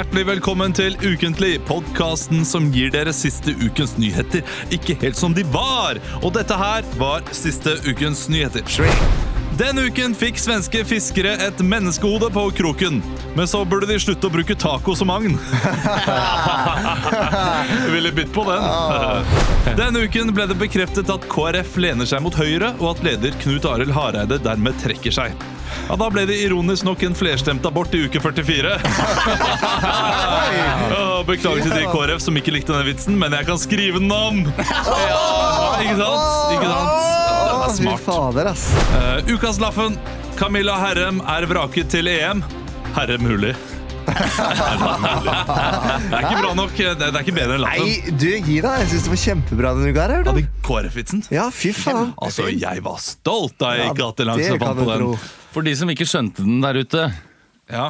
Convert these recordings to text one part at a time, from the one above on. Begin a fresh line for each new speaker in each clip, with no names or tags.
hjertelig velkommen til Ukentlig, podkasten som gir dere siste ukens nyheter ikke helt som de var. Og dette her var siste ukens nyheter. Den uken fikk svenske fiskere et menneskehode på kroken. Men så burde de slutte å bruke taco som agn. Ville bytte på den. Denne uken ble det bekreftet at KrF lener seg mot høyre, og at leder Knut Arild Hareide dermed trekker seg. Ja, Da ble det ironisk nok en flerstemt abort i uke 44. Å, Beklager til de i KrF som ikke likte den vitsen, men jeg kan skrive den om! Ja, ikke sant? Ikke sant? Den er smart. Eh, ukas Laffen. Camilla Herrem er vraket til EM. Herrem Huli. Det er ikke bra nok. Det er, det er ikke bedre enn Laffen.
Nei, du, gi deg. Jeg syns det var kjempebra denne uka. her,
Hadde? KrF-vitsen.
Ja, fy faen.
Altså, jeg var stolt da jeg
Ja,
ikke hatt langs og fant på den.
tro.
For de som ikke skjønte den der ute,
Ja.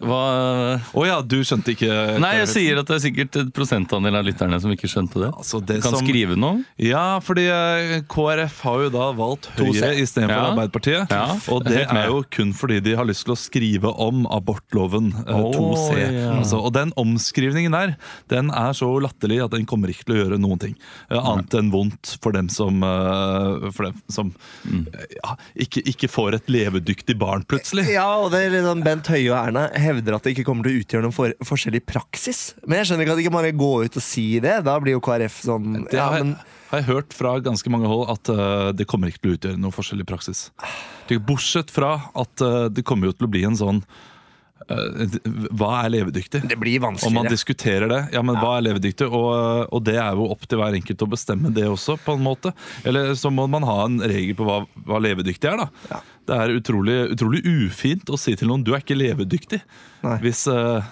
Hva
Å ja, du skjønte ikke
Nei, jeg sier at det er sikkert et prosentandel av lytterne som ikke skjønte det.
Altså, det
kan
som-
skrive noe.
Ja, fordi eh, KrF har jo da valgt Høyre istedenfor
Ja.
Arbeiderpartiet.
Ja,
Og det er jo kun fordi de har lyst til å skrive om abortloven eh,
Å,
2C.
ja.
Altså, og den omskrivningen der, den er så latterlig at den kommer ikke til å gjøre noen ting. eh, annet enn vondt for dem som, eh, for dem som
Mm.
eh, ja, ikke, ikke får et levedyktig barn plutselig.
Ja, og det er litt sånn Bent Høie og Erna hevder at det ikke kommer til å utgjøre noen for forskjell i praksis. Men jeg skjønner ikke at ikke bare går ut og sier det. Da blir jo KrF sånn
Det
ja,
har,
jeg,
har jeg hørt fra ganske mange hold at uh, det kommer ikke til å utgjøre noen forskjell i praksis. Bortsett fra at uh, det kommer jo til å bli en sånn Hva er levedyktig?
Det blir
Om man diskuterer det. Ja, men hva er levedyktig? Og, og det er jo opp til hver enkelt å bestemme det også, på en måte. Eller så må man ha en regel på hva, hva levedyktig er, da.
Ja.
Det er utrolig, utrolig ufint å si til noen du er ikke levedyktig.
Nei.
Hvis uh,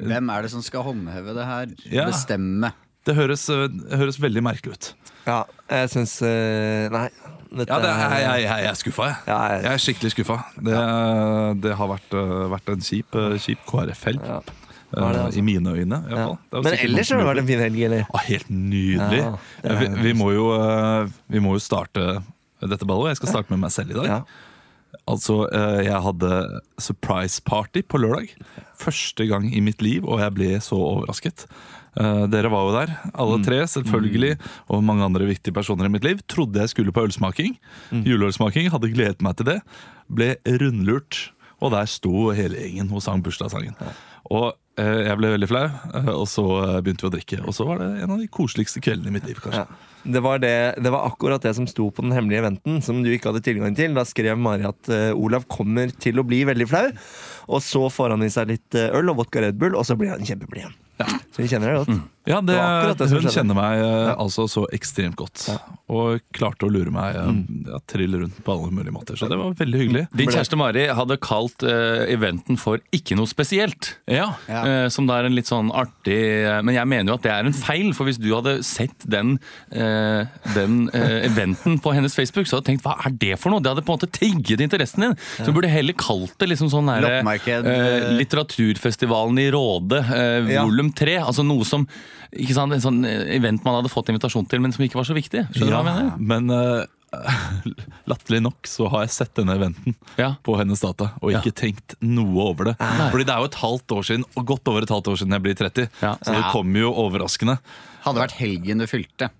Hvem er det som skal håndheve det her?
Ja.
Bestemme.
Det høres, eh, høres veldig merkelig ut.
Ja, jeg syns eh, Nei. Dette
Ja, det er, jeg, jeg, jeg er skuffa, jeg.
Ja, jeg-
Jeg er skikkelig skuffa. Det, det har vært, eh, vært en kjip, eh, kjip KrF-helg.
Ja. altså.
I mine øyne, i
ja.
fall. Det
Men ellers har det vært en fin helg, eller?
Ah, helt nydelig.
Ja,
vi, vi, må jo, eh, vi må jo starte dette ballet. Jeg skal starte med meg selv i dag.
Ja.
Altså, eh, Jeg hadde surprise party på lørdag. Første gang i mitt liv, og jeg ble så overrasket. Eh, Dere var jo der, alle tre, selvfølgelig, og mange andre viktige personer i mitt liv. Trodde jeg skulle på ølsmaking. Juleølsmaking. Hadde gledet meg til det. Ble rundlurt. Og der sto hele gjengen og sang bursdagssangen. Og eh, jeg ble veldig flau, eh, og så begynte vi å drikke. Og så var det en av de koseligste kveldene i mitt liv, kanskje.
Ja. Det var, det, det var akkurat det som sto på den hemmelige eventen, som du ikke hadde tilgang til. Da skrev Mari at uh, Olav kommer til å bli veldig flau. Og så får han i seg litt øl og vodka Red Bull, og så blir han kjempeblid igjen. Så vi kjenner det godt.
Ja, det,
Det
Hun
skjedde.
kjenner meg eh, altså så ekstremt godt. Og klarte å lure meg eh, ja, trill rundt på alle mulige måter. Så det var veldig hyggelig.
Din kjæreste Mari hadde kalt eh, eventen for 'ikke noe spesielt'.
Ja.
Eh, som da er en litt sånn artig eh, Men jeg mener jo at det er en feil, for hvis du hadde sett den, eh, den eh, eventen på hennes Facebook, så hadde du tenkt hva er det for noe? Det hadde på en måte trigget interessen din. Så du burde heller kalt det liksom sånn her,
Loppemarked,
eh,
eh.
Litteraturfestivalen i Råde, eh,
Ja.
volum tre. Altså noe som ikke sant, En sånn eh, event man hadde fått invitasjon til, men som ikke var så viktig. Skjønner du hva jeg mener?
men uh, latterlig nok så har jeg sett denne eventen
Ja.
på hennes data og ikke tenkt noe over det. Fordi det er jo et halvt år siden, og godt over et halvt år siden jeg blir 30.
Ja.
Så det kommer jo overraskende.
Hadde vært helgen du fylte.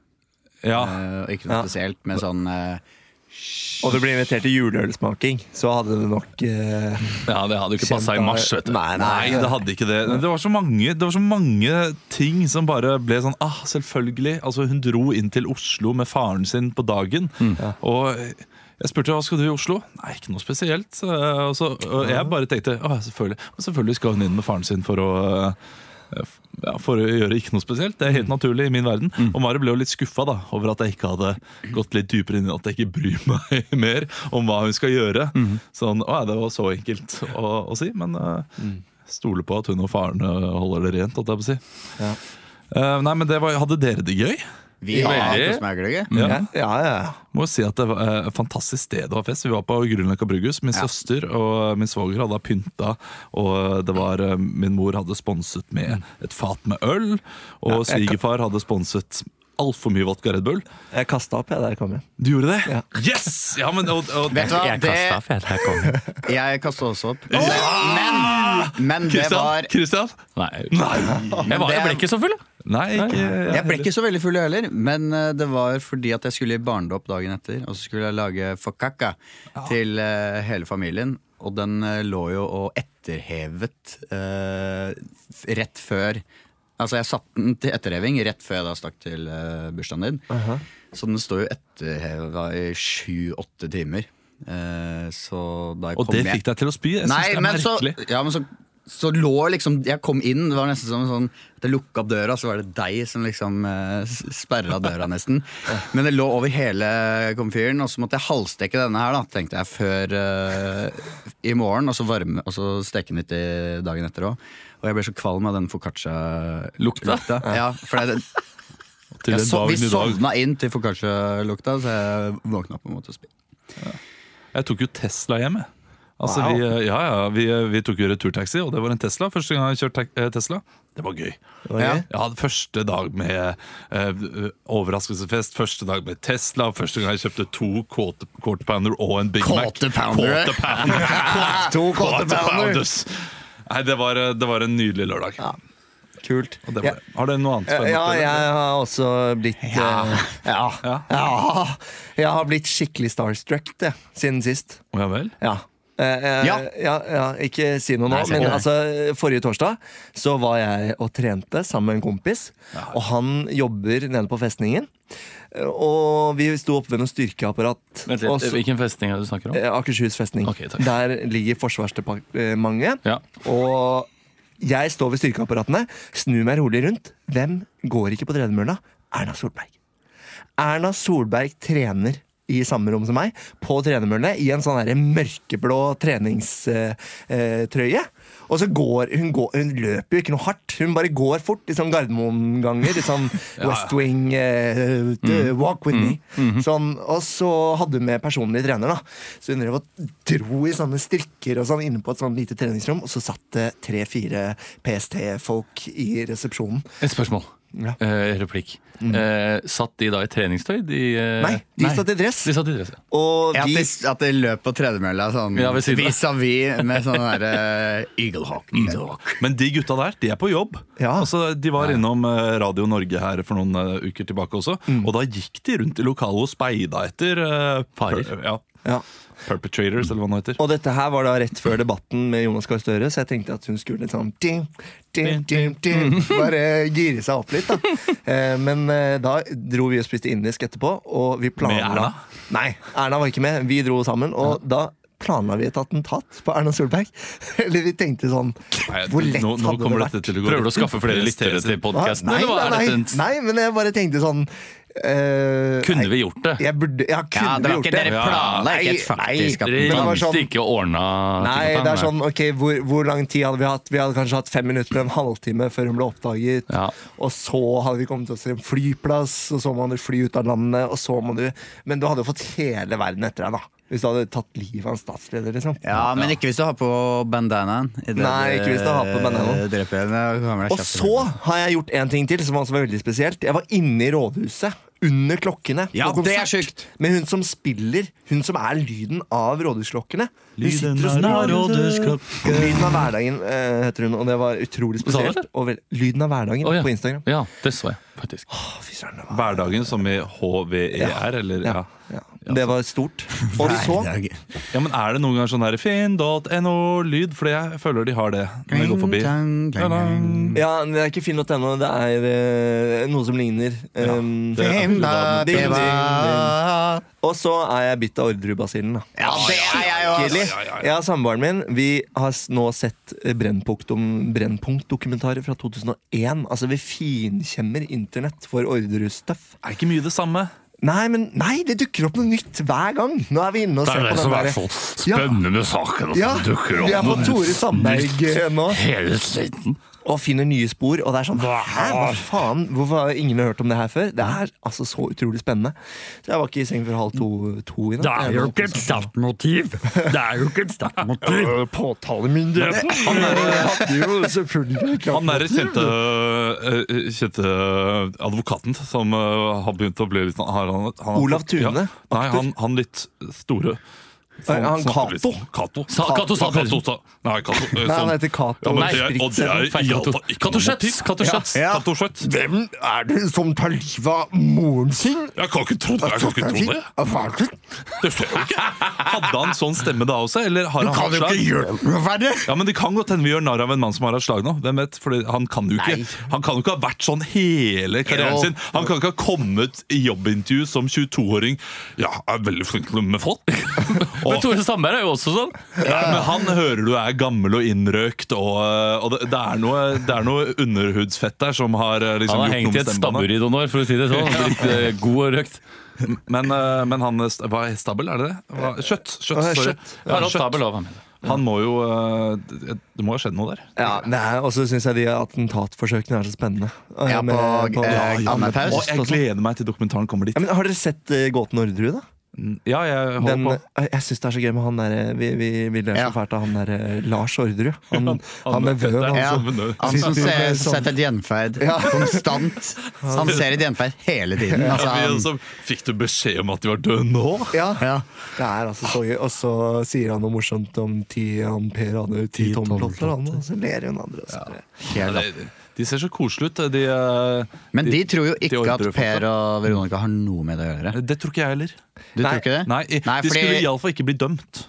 Ja,
Uh, ikke noe
Ja.
spesielt med sånn eh,
Og du blir invitert til juleølsmaking, så hadde det nok eh,
Ja, Det hadde jo ikke passa i mars, vet du.
Nei,
Nei, det hadde ikke det. Det var, så mange, det var så mange ting som bare ble sånn Ah, selvfølgelig. Altså, hun dro inn til Oslo med faren sin på dagen. Og jeg spurte hva skal du i Oslo. Nei, ikke noe spesielt. Eh, Og, så, og jeg bare tenkte ah, selvfølgelig. Men selvfølgelig skal hun inn med faren sin for å eh, ja, For å gjøre ikke noe spesielt. Det er helt naturlig i min verden. Og Mari ble jo litt skuffa over at jeg ikke hadde gått litt dypere inn i at jeg ikke bryr meg mer om hva hun skal gjøre. Sånn, å Det var så enkelt å, å si, men uh, stoler på at hun og faren eh, holder det rent. holdt jeg på å si.
Ja.
Uh, nei, men det var, Hadde dere det gøy?
Vi har hatt oss med.
Ja.
Ja, ja, ja.
Må jo si at Det var eh, et fantastisk sted å ha fest. Vi var på Grünerløkka brygghus. Min
Ja.
søster og min svoger hadde pynta, og det var, eh, min mor hadde sponset med et fat med øl. Og
Ja,
svigerfar hadde sponset altfor mye vodka Red Bull.
Jeg kasta opp, jeg, da jeg kom hjem.
Du gjorde det?
Ja.
Yes! Ja, men, og, og,
Vet du hva?
Jeg
Det,
kastet da jeg kom.
jeg kasta også opp. Men, men det
Christian?
var
Christian?
Nei. Jeg, var, jeg ble ikke så full, da.
Nei, ikke
Jeg ble ikke så veldig full jeg heller, men eh, det var fordi at jeg skulle i barnedåp dagen etter. Og så skulle jeg lage fakakka til eh, hele familien. Og den eh, lå jo og etterhevet eh, rett før Altså jeg satte den til etterheving rett før jeg da stakk til uh, bursdagen din. Så den står jo etterheva i sju-åtte timer. Eh, så da jeg
Og
kom
det
hjem-
fikk deg til å spy? Jeg synes
Nei,
det er
merkelig. så, ja, men så, så lå liksom Jeg kom inn, det var nesten som sånn At jeg lukka opp døra, så var det deg som liksom eh, sperra døra, nesten. Men det lå over hele komfyren, og så måtte jeg halvsteke denne her, da, tenkte jeg, før eh, i morgen. Og så varme, og så steke den litt i dagen etter òg. Og jeg ble så kvalm av den foccaccia-lukta. Ja, for det, jeg så, vi sovna inn til foccaccia-lukta, så jeg våkna opp og måtte spy.
Jeg tok jo Tesla hjem, jeg. Altså,
Wow.
vi, ja, ja, vi, vi tok jo returtaxi, og det var en Tesla. Første gang jeg kjørte eh, Tesla. Det var gøy.
Det var
Ja.
gøy.
Ja, Første dag med uh, overraskelsesfest, første dag med Tesla, første gang jeg kjøpte to quarter, quarter pounder og en Big Mac.
Quarter pounder,
Quarter pounder.
To
Quarter pounders. Nei, det var, det var en nydelig lørdag.
Kult.
Og det var, Har du noe annet
Ja,
spennende?
ja, jeg har også blitt ja. Ja.
Ja.
ja. Jeg har blitt skikkelig starstruck det, siden sist.
Ja vel?
Ja. Eh, eh,
Ja.
ja, ja, ikke si noe nå,
Nei,
men altså, forrige torsdag så var jeg og trente sammen med en kompis. Og han jobber nede på festningen. Eh, Og vi sto oppe ved noe styrkeapparat.
Vent litt,
så-
Hvilken festning er det du snakker om?
eh, Akershus festning.
Okay.
Der ligger Forsvarsdepartementet.
Ja.
Og jeg står ved styrkeapparatene, snur meg rolig rundt. Hvem går ikke på tredemølla? Erna Solberg. Erna Solberg trener i samme rom som meg, på trenermølle, i en sånn mørkeblå treningstrøye. Og så går hun, går hun løper jo ikke noe hardt, hun bare går fort i sånn Gardermoen-ganger. I sånn West Wing uh, the- Walk with me. Sånn, og så hadde hun med personlig trener, da. Så hun drev og dro i sånne strikker og sånn inne på et sånn lite treningsrom, og så satt det tre-fire PST-folk i resepsjonen.
Et spørsmål.
Ja.
Eh, replikk. Eh, satt de da i treningstøy? De, eh,
Nei, de satt i dress.
De satt i dress, ja.
Og
Ja, de, at de løp på tredemølla sånn vis-à-vis med sånn derre Eagle Hawk. Eagle Hawk.
Men de gutta der, de er på jobb.
Ja.
Altså, de var innom eh, Radio Norge her for noen eh, uker tilbake også. Og da gikk de rundt i lokalet og speida etter uh,
Farer.
Ja,
ja.
Perpetrators, eller hva det heter.
Og dette her var da rett før debatten med Jonas Gahr Støre, så jeg tenkte at hun skulle litt sånn dim, dim, dim, dim, Bare gire seg opp litt, da. Eh, Men eh, da dro vi og spiste indisk etterpå, og vi planla
Med Erna?
Nei, Erna var ikke med. Vi dro sammen, og da planla vi et attentat på Erna Solberg. Eller vi tenkte sånn Hvor lett
nå, nå
hadde det vært?
Prøver du å skaffe flere lyttere til podkasten?
Nei, nei, nei, nei, men jeg bare tenkte sånn eh,
Kunne vi gjort det?
Jeg burde, ja, kunne
Ja, det
vi gjort
det? dere
det?
planla ikke
et
faktisk at
Dere
det var sånn-
ikke ordna
Nei, det er sånn, ok, hvor, hvor lang tid hadde vi hatt? Vi hadde kanskje hatt fem minutter eller en halvtime før hun ble oppdaget.
Ja.
Og så hadde vi kommet oss til en flyplass, og så må du fly ut av landet, og så må du Men du hadde jo fått hele verden etter deg, da. Hvis du hadde tatt livet av en statsleder, liksom.
Ja, men ikke hvis du har på bandanaen.
Nei, ikke hvis du har på bandanaen. Og så har jeg gjort en ting til som også var veldig spesielt. Jeg var inne i rådhuset. Under klokkene.
Ja,
på
det er sjukt.
Med hun som spiller, hun som er lyden av rådhusklokkene.
Lyden av
rådhusklokkene Lyden av hverdagen uh, heter hun, og det var utrolig spesielt. Og vel, lyden av hverdagen
oh, ja.
på Instagram.
Ja, det så jeg faktisk.
Oh, fy det var
Hverdagen som i HVER, eller ja.
ja, ja. Det var stort. Og så
ja. Men er det noen ganger sånn her finn.no-lyd? For jeg føler de har det når de går forbi.
Kling, kling, kling.
Ja, det er ikke finn.no, det er eh, noe som ligner. Um,
det-
Og så er jeg bitt av Orderud-basillen. da.
Ja, det er jeg
ja.
Jeg og samboeren min Vi har nå sett eh, Brennpunkt-dokumentarer fra 2001. Altså Vi finkjemmer internett for Orderud-stuff.
Er ikke mye det samme?
Nei, men nei, det dukker opp noe nytt hver gang! Nå er vi inne og ser på den der.
spennende med saken.
Ja, vi er på Tore Sandberg eh, nå.
hele tiden.
Og finner nye spor. Og det er sånn Hæ, hva faen? Hvorfor har ingen hørt om det her før? Det er altså så utrolig spennende. Så jeg var ikke i seng før halv to, to i natt.
Det er jo ikke et startmotiv! Det er jo ikke et startmotiv!
Påtalemyndigheten! Han hadde jo selvfølgelig
Han der kjente, eh, kjente advokaten som eh, har begynt å bli litt sånn har han, han,
Olav Tune,
Ja. Nei, han, han litt store.
Han Cato.
Cato.
Sa- Cato sa-
Cato sa- Nei, Cato. eh,
Nei, han
sånn-
heter Cato
Ja, men og det
Feil Cato. Schjøtz. Cato Schjøtz.
Ja. Hvem er det som tar livet av moren sin?
Jeg kan ikke tro det. Jeg kan ikke tro det. Det skjer jo ikke. Hadde han sånn stemme da også, eller har han hatt slag? Ja, men Det kan godt hende vi gjør narr av en mann som har hatt slag nå. Hvem vet? Fordi han kan jo ikke Han kan jo ikke ha vært sånn hele karrieren sin. Han kan ikke ha kommet i jobbintervju som 22-åring. Ja, er veldig flink med folk.
Men Tore Sandberg er jo også sånn.
ja, men han hører du er gammel og innrøkt, og, og det, det, er noe, det er noe underhudsfett der som har eh, liksom
Han har
gjort
hengt i et stabbur i noen år, for å si det sånn. Blitt eh, god og røkt.
Men, eh, men han Hva er stabel, er det det? Hva- Kjøtt. kjøtt, sorry.
kjøtt.
Ja, kjøtt.
Stabel hva mener du?
Han må jo Det må ha skjedd noe der.
Ja, det Og så syns jeg de attentatforsøkene er så spennende.
Ja,
Med-
på, eh,
ja, ja.
Og jeg gleder meg til dokumentaren kommer dit.
Ja, men har dere sett uh, Gåten Orderud, da?
Ja, jeg holder
Den,
på.
eh, jeg syns det er så gøy med han der Vi, vi, vi ler så
Ja.
fælt av han der eh, Lars Orderud. Han, han med
vøv.
Han,
Ja.
som-
Han som ser, setter et gjenferd
Ja.
konstant. Han ser et gjenferd hele tiden. Altså,
Ja,
han,
fikk du beskjed om at de var døde nå?
ja,
ja.
det er altså så gøy. Og så sier han noe morsomt om ti ampere ti tommeltotter, og så ler hun andre. og så er
Ja, de, de ser så koselige ut. De, eh,
Men de tror jo ikke at Per og Veronica har noe med det å gjøre.
Det tror ikke jeg heller.
Du
Nei.
tror ikke det?
Nei, De
fordi-
skulle iallfall ikke bli dømt.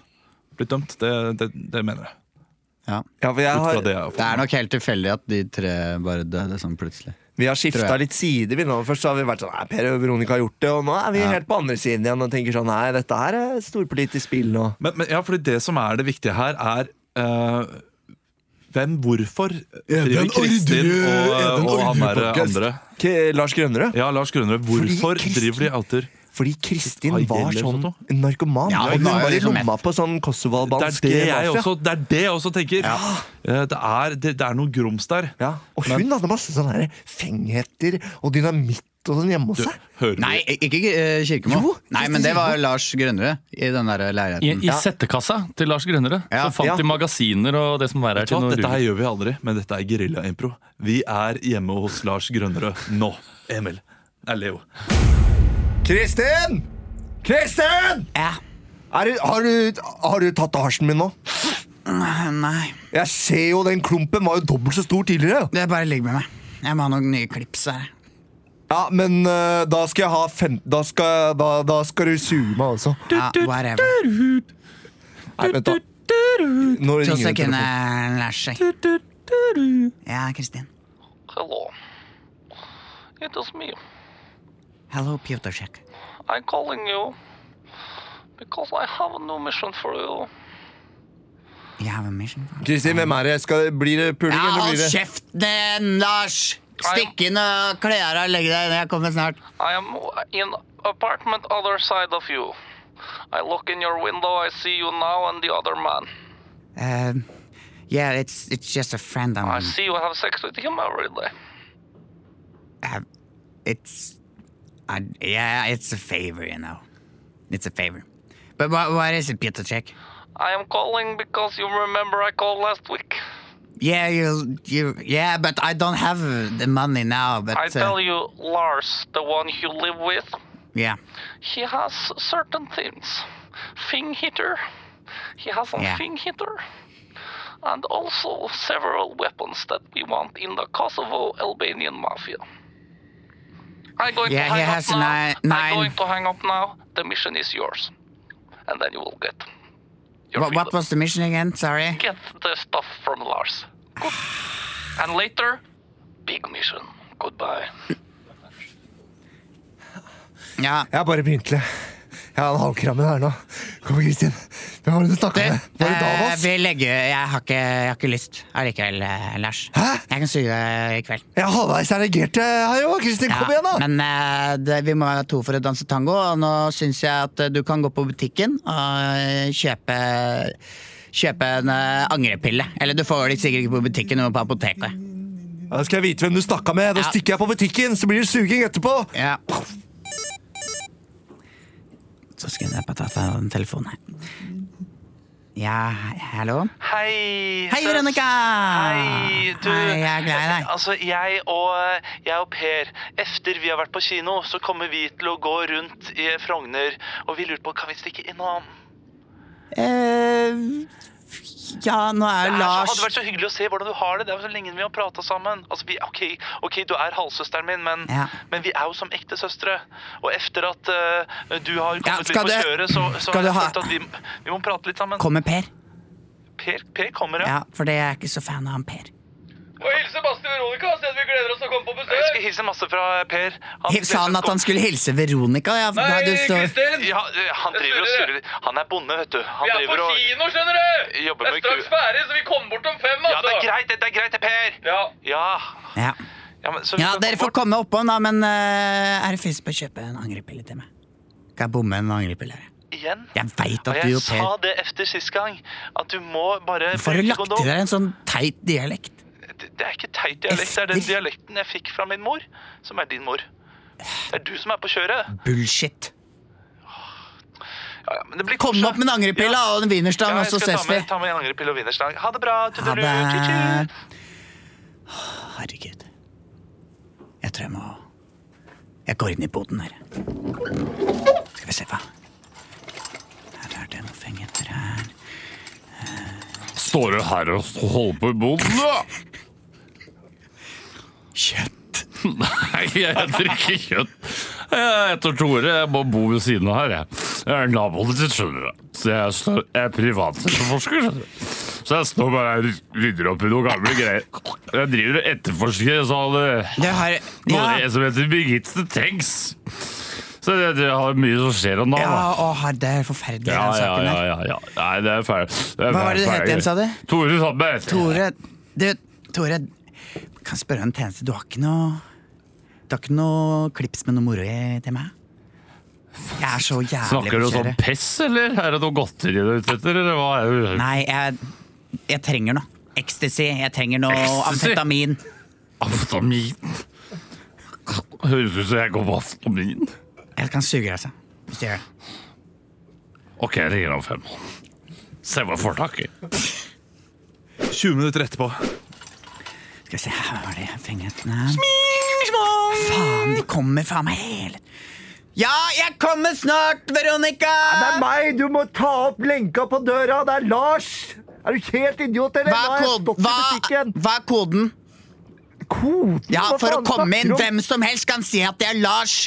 Blitt dømt, det, det, det mener jeg.
ja.
Ja, for jeg har,
det jeg har
Det er nok helt tilfeldig at de tre bare døde sånn plutselig.
vi har skifta litt sider. Vi nå. Først så har vi vært sånn Nei, Per og Veronica har gjort det, og nå er vi
Ja.
helt på andre siden igjen og tenker sånn Nei, dette her er storpolitisk spill nå.
Men, men ja, fordi det som er det viktige her, er eh, hvem, hvorfor driver Kristin og, og han der andre
K Lars Grønnerød.
Ja, Lars Grønnerød. Hvorfor driver de alltid
Fordi Kristin var sånn narkoman.
Ja, hun var
i
liksom
lomma på sånn
det
kosovo-albansk
er det, jeg også, det er det jeg også tenker. Ja. Det, er, det, det er noe grums der.
Ja, og hun hadde masse sånne fengheter og dynamitt og sånn hjemme hos
Du,
seg.
Nei, ikke uh, Kirkemo.
Jo,
Nei, men det var Lars Grønnerød i den der
I,
leiligheten.
i settekassa til Lars Grønnerød
Ja,
så fant
ja.
de magasiner og det som er her
Vet du
til
hva?
noe
Dette her
rull.
gjør vi aldri, men dette er gerilja-impro. Vi er hjemme hos Lars Grønnerød nå. Emil. Nei, Leo.
Kristin! Kristin!
Ja.
Er du, har, du, har du tatt hasjen min nå?
Nei,
Jeg ser jo den klumpen var jo dobbelt så stor tidligere.
det er bare ligg med meg. Jeg må ha noen nye klips her.
Ja, men uh, da skal jeg ha fem Da skal, da, da skal du suge meg også.
Ja, whatever.
Nei, vent da. Nå
To
ringer det telefonen.
sekunder, Lars. Ja, Kristin.
Hello. It is me.
Hello, Piotrek.
I'm calling you because I have a new mission for you.
You have a mission for me?
Kristin, hvem er det? Skal, blir det puling,
Ja,
eller
hold
blir det
kjeften, Lars! Stikk inn og kle av deg og legg deg. Jeg kommer snart.
I am in apartment other side of you. I look in your window, I see you now and the other man.
Um, yeah, it's it's just a friend. I'm,
I see you have sex with him every day.
uh, it's, I, yeah, it's a favor, you know. It's a favor. But what, what is it, Piotrek?
I am calling because you remember I called last week.
Yeah, you, you, yeah, but I don't have uh, the money now. But
I
uh,
tell you, Lars, the one you live with,
yeah,
he has certain things. Thing hitter. He has a
Yeah.
thing hitter. And also several weapons that we want in the Kosovo Albanian mafia. I'm going
Yeah,
to
he
hang
has
up now.
ni-
I'm going to hang up now. The mission is yours. And then you will get your
what, what was the mission again? Sorry.
Get the stuff from Lars. Good. and later, big mission. Goodbye.
Ja,
Jeg har bare begynt. Jeg Jeg har en halvkramme her nå. Kom, Kristin. Hvem var det du snakka med? Var det
eh,
Davas?
vi legger Jeg har ikke, jeg har ikke lyst allikevel, eh, Lars.
Hæ?
Jeg kan suge i kveld.
Jeg er halvveis erigert her jo. Kristin, kom igjen, da!
Men eh, det, vi må være to for å danse tango, og nå syns jeg at eh, du kan gå på butikken og eh, kjøpe Kjøpe en eh, angrepille. Eller du får det sikkert ikke på butikken, men på apoteket.
Da skal jeg vite hvem du snakka med. Da
Ja.
stikker jeg på butikken, så blir det suging etterpå.
Ja. Så skal jeg bare ta den telefonen her. Ja, hallo?
Hei.
Hei. Veronica!
Hei, du.
Hei, jeg er glad i deg.
Altså, jeg og, jeg og Per, efter vi har vært på kino, så kommer vi til å gå rundt i Frogner, og vi lurer på, kan vi stikke innom?
Eh, ja, nå
Det
er
Lars så,
Lars
hadde vært så hyggelig å se hvordan du har det. Det er jo så lenge vi har pratet sammen. Altså, vi, ok, ok, du er halvsøsteren min, men,
Ja.
men vi er jo som ekte søstre. Og etter at uh, du har kommet
Ja,
litt på
du-
kjøret, så, så har jeg
ha-
at vi, vi må prate litt sammen.
Kommer Per?
Per, per kommer, ja.
Ja, for det er jeg ikke så fan av han Per.
Og hilse Basti Veronica, siden vi gleder oss til å komme på
Jeg skal hilse masse fra Per.
Han Sa han at han skulle hilse Veronica? Ja, Nei, Kristin! står...
Ja, han driver og surrer. Han er bonde, vet du. Han driver og
kino, skjønner du!
jobber er straks
ferdig, så vi kommer bort om fem,
Ja, det er greit, det er greit, det, Per.
Ja.
Ja.
Ja.
Ja, men, så
ja, dere får
bort.
komme oppom, da, men uh, er det først på å kjøpe en angrepille til meg? Kan jeg bomme en angrepille her?
Igjen?
Jeg veit
Og
jeg du og Per
sa det efter sist gang, at du må bare
Hvorfor har du lagt til deg en sånn teit dialekt?
Det, er ikke teit dialekt, det er den dialekten jeg fikk fra min mor, som er din mor. Det er du som er på kjøret.
Bullshit.
Ja, ja, men det blir
Kom opp med en angrepille
Ja.
og en wienerstang,
Ja,
og
jeg
så ses vi.
ta med en angrepille og wienerstang. Ha det bra.
Ha det. Herregud. Jeg tror jeg må Jeg går inn i boden her. Skal vi se hva Her er det noen her.
Står du her og holder på i boden, da?
Kjøtt.
Nei, jeg heter ikke Kjøtt. Jeg heter Tore. Jeg må bo ved siden av her. Jeg, jeg er naboen din, skjønner du. Så jeg, står, jeg er privatetterforsker. skjønner du. Så jeg står bare her og rydder opp i noen gamle greier. Jeg driver og etterforsker så eh,
Det
noe
Ja,
som heter Birgitte Tengs. Så det, det har mye som skjer om dagen.
ja å, her- det er forferdelig,
Ja,
den
ja,
saken
ja,
der.
ja, ja. Nei, det er ferdig. Det er
Hva var det du het igjen, sa du?
Tore Sandberg.
Tore, du, Tore, kan jeg spørre om en tjeneste? Du har ikke noe Du har ikke noe klips med noe moro i til meg? Jeg er så jævlig
Snakker du
om
sånn pess, eller? Er det noe godteri du er ute etter, eller hva er det?
Nei, jeg, jeg trenger noe. Ecstasy. Jeg trenger noe
Ecstasy?
amfetamin.
Amfetamin. Høres ut som jeg går på amfetamin.
Jeg kan suge deg, altså. Hvis du gjør det.
Ok, jeg ringer om fem. Se hva jeg får tak i.
20 minutter etterpå.
Skal vi se, her var det fengetene Faen, de kommer faen meg hele Ja, jeg kommer snart, Veronica!
Det er meg! Du må ta opp lenka på døra! Det er Lars! Er du helt idiot, eller?
Hva er,
har
kod hva, hva er koden?
Koden?
Ja, For å komme inn, hvem som helst kan si at det er Lars.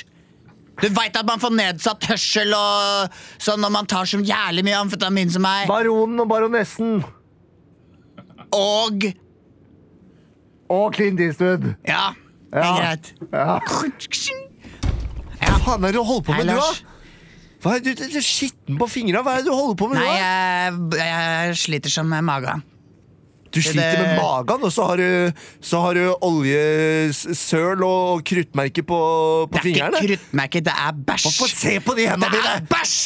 Du veit at man får nedsatt hørsel og sånn når man tar så jævlig mye amfetamin som meg.
Baronen og baronessen.
Og
Og Clint Eastwood.
Ja, det er greit.
Ja. Hva faen er det du holder på
Hei,
med, du, da? Hva er det, du, du skitten på fingra. Hva er det du holder på med,
Nei,
da?
jeg, jeg sliter som med magen.
Du sliter med magen, og så har du, så har du oljesøl og kruttmerke på, på
Det er
fingrene.
ikke kruttmerke, det er bæsj.
Få se på de hendene
Det er bæsj!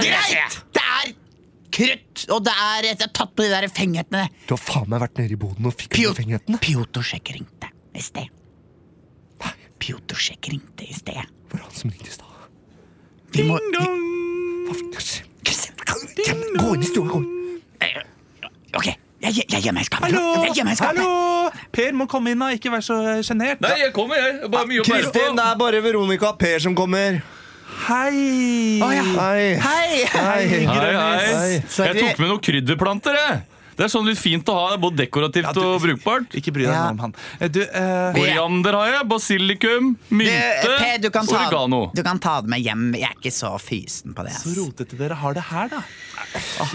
Greit! Det er krutt, og det er Jeg har tatt på de der fengighetene!
Du har faen meg vært nede i boden og fikk på fengighetene.
Pjotosjek ringte i sted. Piotorsjekk ringte i sted.
Hvor det han som ringte i stad?
dong! må
Gå inn i stua.
Eh, Ok, jeg, gjemmer meg i skapet.
Hallo! Per må komme inn, da. Ikke vær så sjenert.
Nei, jeg kommer, jeg. Bare mye å
Kristin, det er bare Veronica og Per som kommer.
Hei!
Oh, ja.
Hei.
Hei!
Hei.
Hei, hei.
Hei.
Jeg tok med noen krydderplanter, jeg. Det er sånn litt fint å ha. det er Både dekorativt
du-
og brukbart.
Ikke bry deg
Ja.
om han. Eh, Du, uh,
Koriander har jeg, basilikum,
Du,
mynte,
Per, du kan,
oregano.
du kan ta det med hjem. Jeg er ikke så fysen på det.
så rotete dere har det her, da.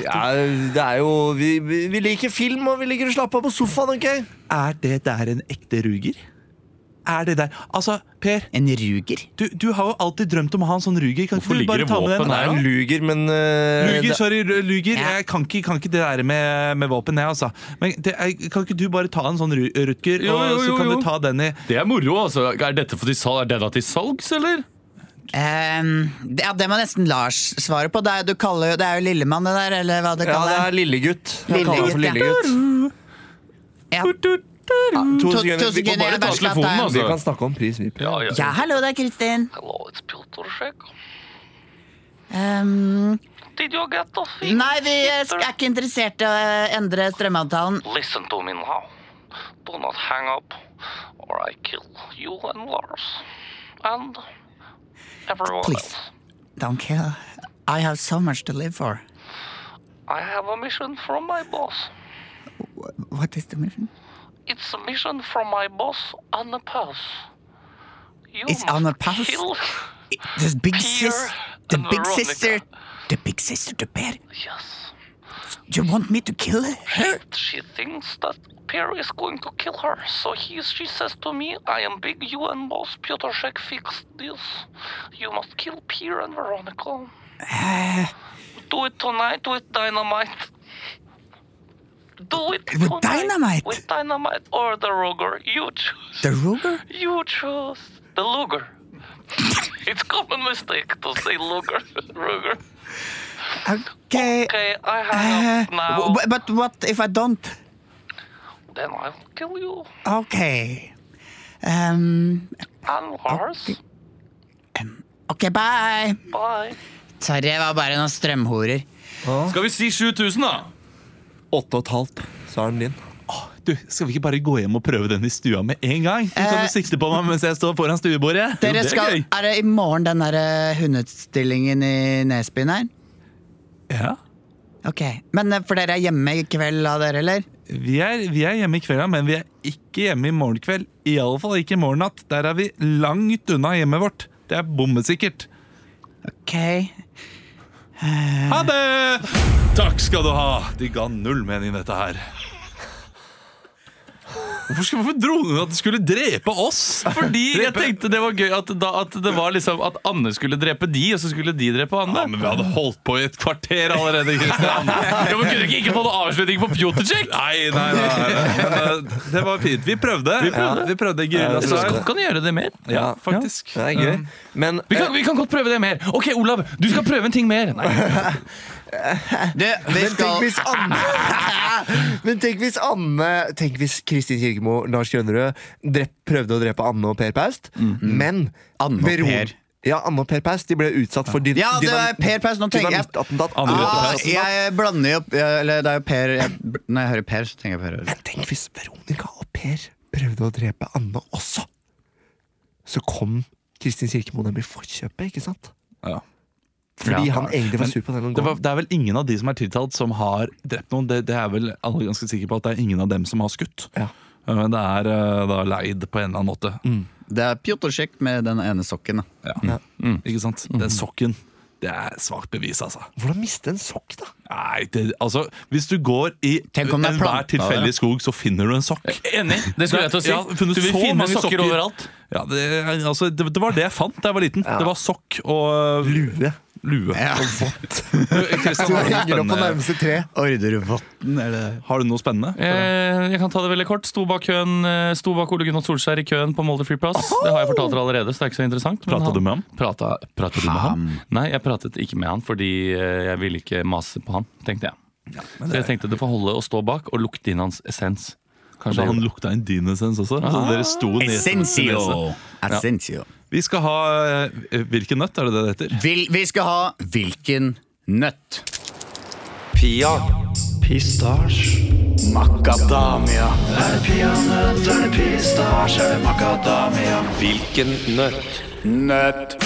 Ja, det er jo vi, vi, vi liker film, og vi liker å slappe av på sofaen. ok?
Er det der en ekte ruger? Er det der Altså, Per,
En ruger?
du, du har jo alltid drømt om å ha en sånn ruger. Kan
Hvorfor
du bare
ligger det
ta
våpen her,
er en luger, men uh,
Luger, sorry, luger.
Ja.
Jeg kan ikke, kan ikke det der med, med våpen, jeg, altså. Men det jeg, kan ikke du bare ta en sånn ru- Rutger,
Jo, jo,
og så kan
jo.
du ta den i
Det er moro, altså. Er dette for de salg? Er denne til salgs, eller?
Um, det- ja, det må nesten Lars svare på. Det er, du kaller, jo- det er jo Lillemann, det der, eller hva det
Ja, det er lillegutt. Lillegutt, kaller
Lillegutt, ja. Ja.
To sekunder. Vi,
kan
bare ta telefonen, altså.
vi kan snakke om pris, vi.
Ja, ja.
Ja, hallo, det er Kristin.
Hello, it's Piotr Shek.
Um,
Did you get the thing?
nei, vi er ikke interessert i å endre strømavtalen.
Listen to me now. Do not hang up, or I kill you and Lars. And everyone
Please. Don't kill. I have so much to live for.
I have a mission from my boss.
What is the mission?
It's a mission from my boss, Anna Paus. You
It's Anna Paus?
Kill...
The big
Pierre
sis, the big
Veronica.
sister, the big sister to Per.
Yes.
Do You want me to kill her?
She thinks that Pierre is going to kill her, so he, she says to me, I am big UN boss, Piotr Shek fixed this. You must kill Pierre and Veronica. Uh, do it tonight with dynamite. Do it
With dynamite?
With dynamite or the Ruger. You choose.
The Ruger?
You choose. The Luger. it's common mistake to say Luger. Ruger.
Okay.
Okay, I hang
Uh,
now.
but what if I don't?
then I'll kill you.
Okay. Um,
And Lars.
ok, bye.
Bye.
Sorry, var bare noen strømhorer.
Skal vi si 7000, da?
Åtte og et halvt, sa han din.
Du, Skal vi ikke bare gå hjem og prøve den i stua med en gang? Du kan
Eh,
sikte på meg mens jeg står foran stuebordet. Jo, det er
skal, er det i morgen den der hundeutstillingen i Nesbyen her?
Ja.
Ok, Men eh, for dere er hjemme i kveld av dere, eller?
Vi er, vi er hjemme i kveld, men vi er ikke hjemme i morgen kveld. I alle fall ikke i morgen natt. Der er vi langt unna hjemmet vårt. Det er bommesikkert.
Ok.
Ha det! Takk skal du ha. De ga null mening, dette her. Hvorfor, skal, hvorfor dro hun at de skulle drepe oss?
Fordi jeg tenkte det var gøy at, da, at det var liksom At Anne skulle drepe de, og så skulle de drepe Anne.
Ja, men Vi hadde holdt på i et kvarter allerede. Christian.
Ja, men Kunne ikke ikke få noe avslutning på Pjotrcek?
Nei, nei, nei. Men, eh, det var fint. Vi prøvde. Vi prøvde, vi prøvde
Så
Guerilla
kan du gjøre det mer.
Ja, faktisk.
Det er gøy. Men
Vi kan, vi kan godt prøve det mer. Ok, Olav, du skal prøve en ting mer. Nei.
Du, vi
Men tenk hvis Anne Men tenk hvis Anne Tenk hvis Kristin Kirkemo Lars Grønnerød drep, prøvde å drepe Anne og Per Paust. Men
Anne og Per.
Ja, Anne og Per Paust De ble utsatt for din,
Ja, det var Per Paus. Nå tenker jeg ah, Jeg blander jo Eller det er jo Per jeg, Når jeg hører Per, så tenker jeg Per.
Men tenk hvis Veronica og Per prøvde å drepe Anne også. Så kom Kristin Kirkemo dem i forkjøpet, ikke sant?
Ja.
Fordi han egentlig var sur på den
Det, var, det er vel ingen av de som er tiltalt, som har drept noen. Det, det er vel alle ganske sikre på at det er ingen av dem som har skutt.
Ja.
Men det er eh, da leid på en eller annen måte.
Det er Pjotorsjek med den ene sokken. da.
Ja. Ikke sant? Den sokken. Det er svakt bevis, altså.
Hvordan miste en sokk, da?
Nei, det, altså Hvis du går i
er
enhver tilfeldig skog, så finner du en sokk.
Enig. Det skulle jeg til å si.
Ja,
du vil
så
finne
mange
sokker,
sokker.
overalt.
Ja, det, altså, det, det var det jeg fant da jeg var liten. Det var sokk og
Lue.
Lue.
Ja.
Kristian,
Du
har, du noe spennende- har du noe spennende?
Eh, jeg kan ta det veldig kort. Sto bak, køen, eh, sto bak Ole Gunnar Solskjær i køen på Molde flyplass. Det har jeg fortalt dere allerede, så det er ikke så interessant. Prata
du med ham?
Prata, prata du med ham? Nei, jeg pratet ikke med han fordi eh, jeg ville ikke mase på han, tenkte jeg. Så jeg tenkte det får holde å stå bak og lukte inn hans essens. Kanskje
han lukta inn din essens også. Så dere sto.
Essensio. Essensio.
Vi skal ha eh, Hvilken nøtt er det det heter?
Vil, vi skal ha Hvilken nøtt?
Pia. Pistasje.
Macadamia.
Er det peanøtt, er det pistasje, er det macadamia? Hvilken nøtt?
Nøtt.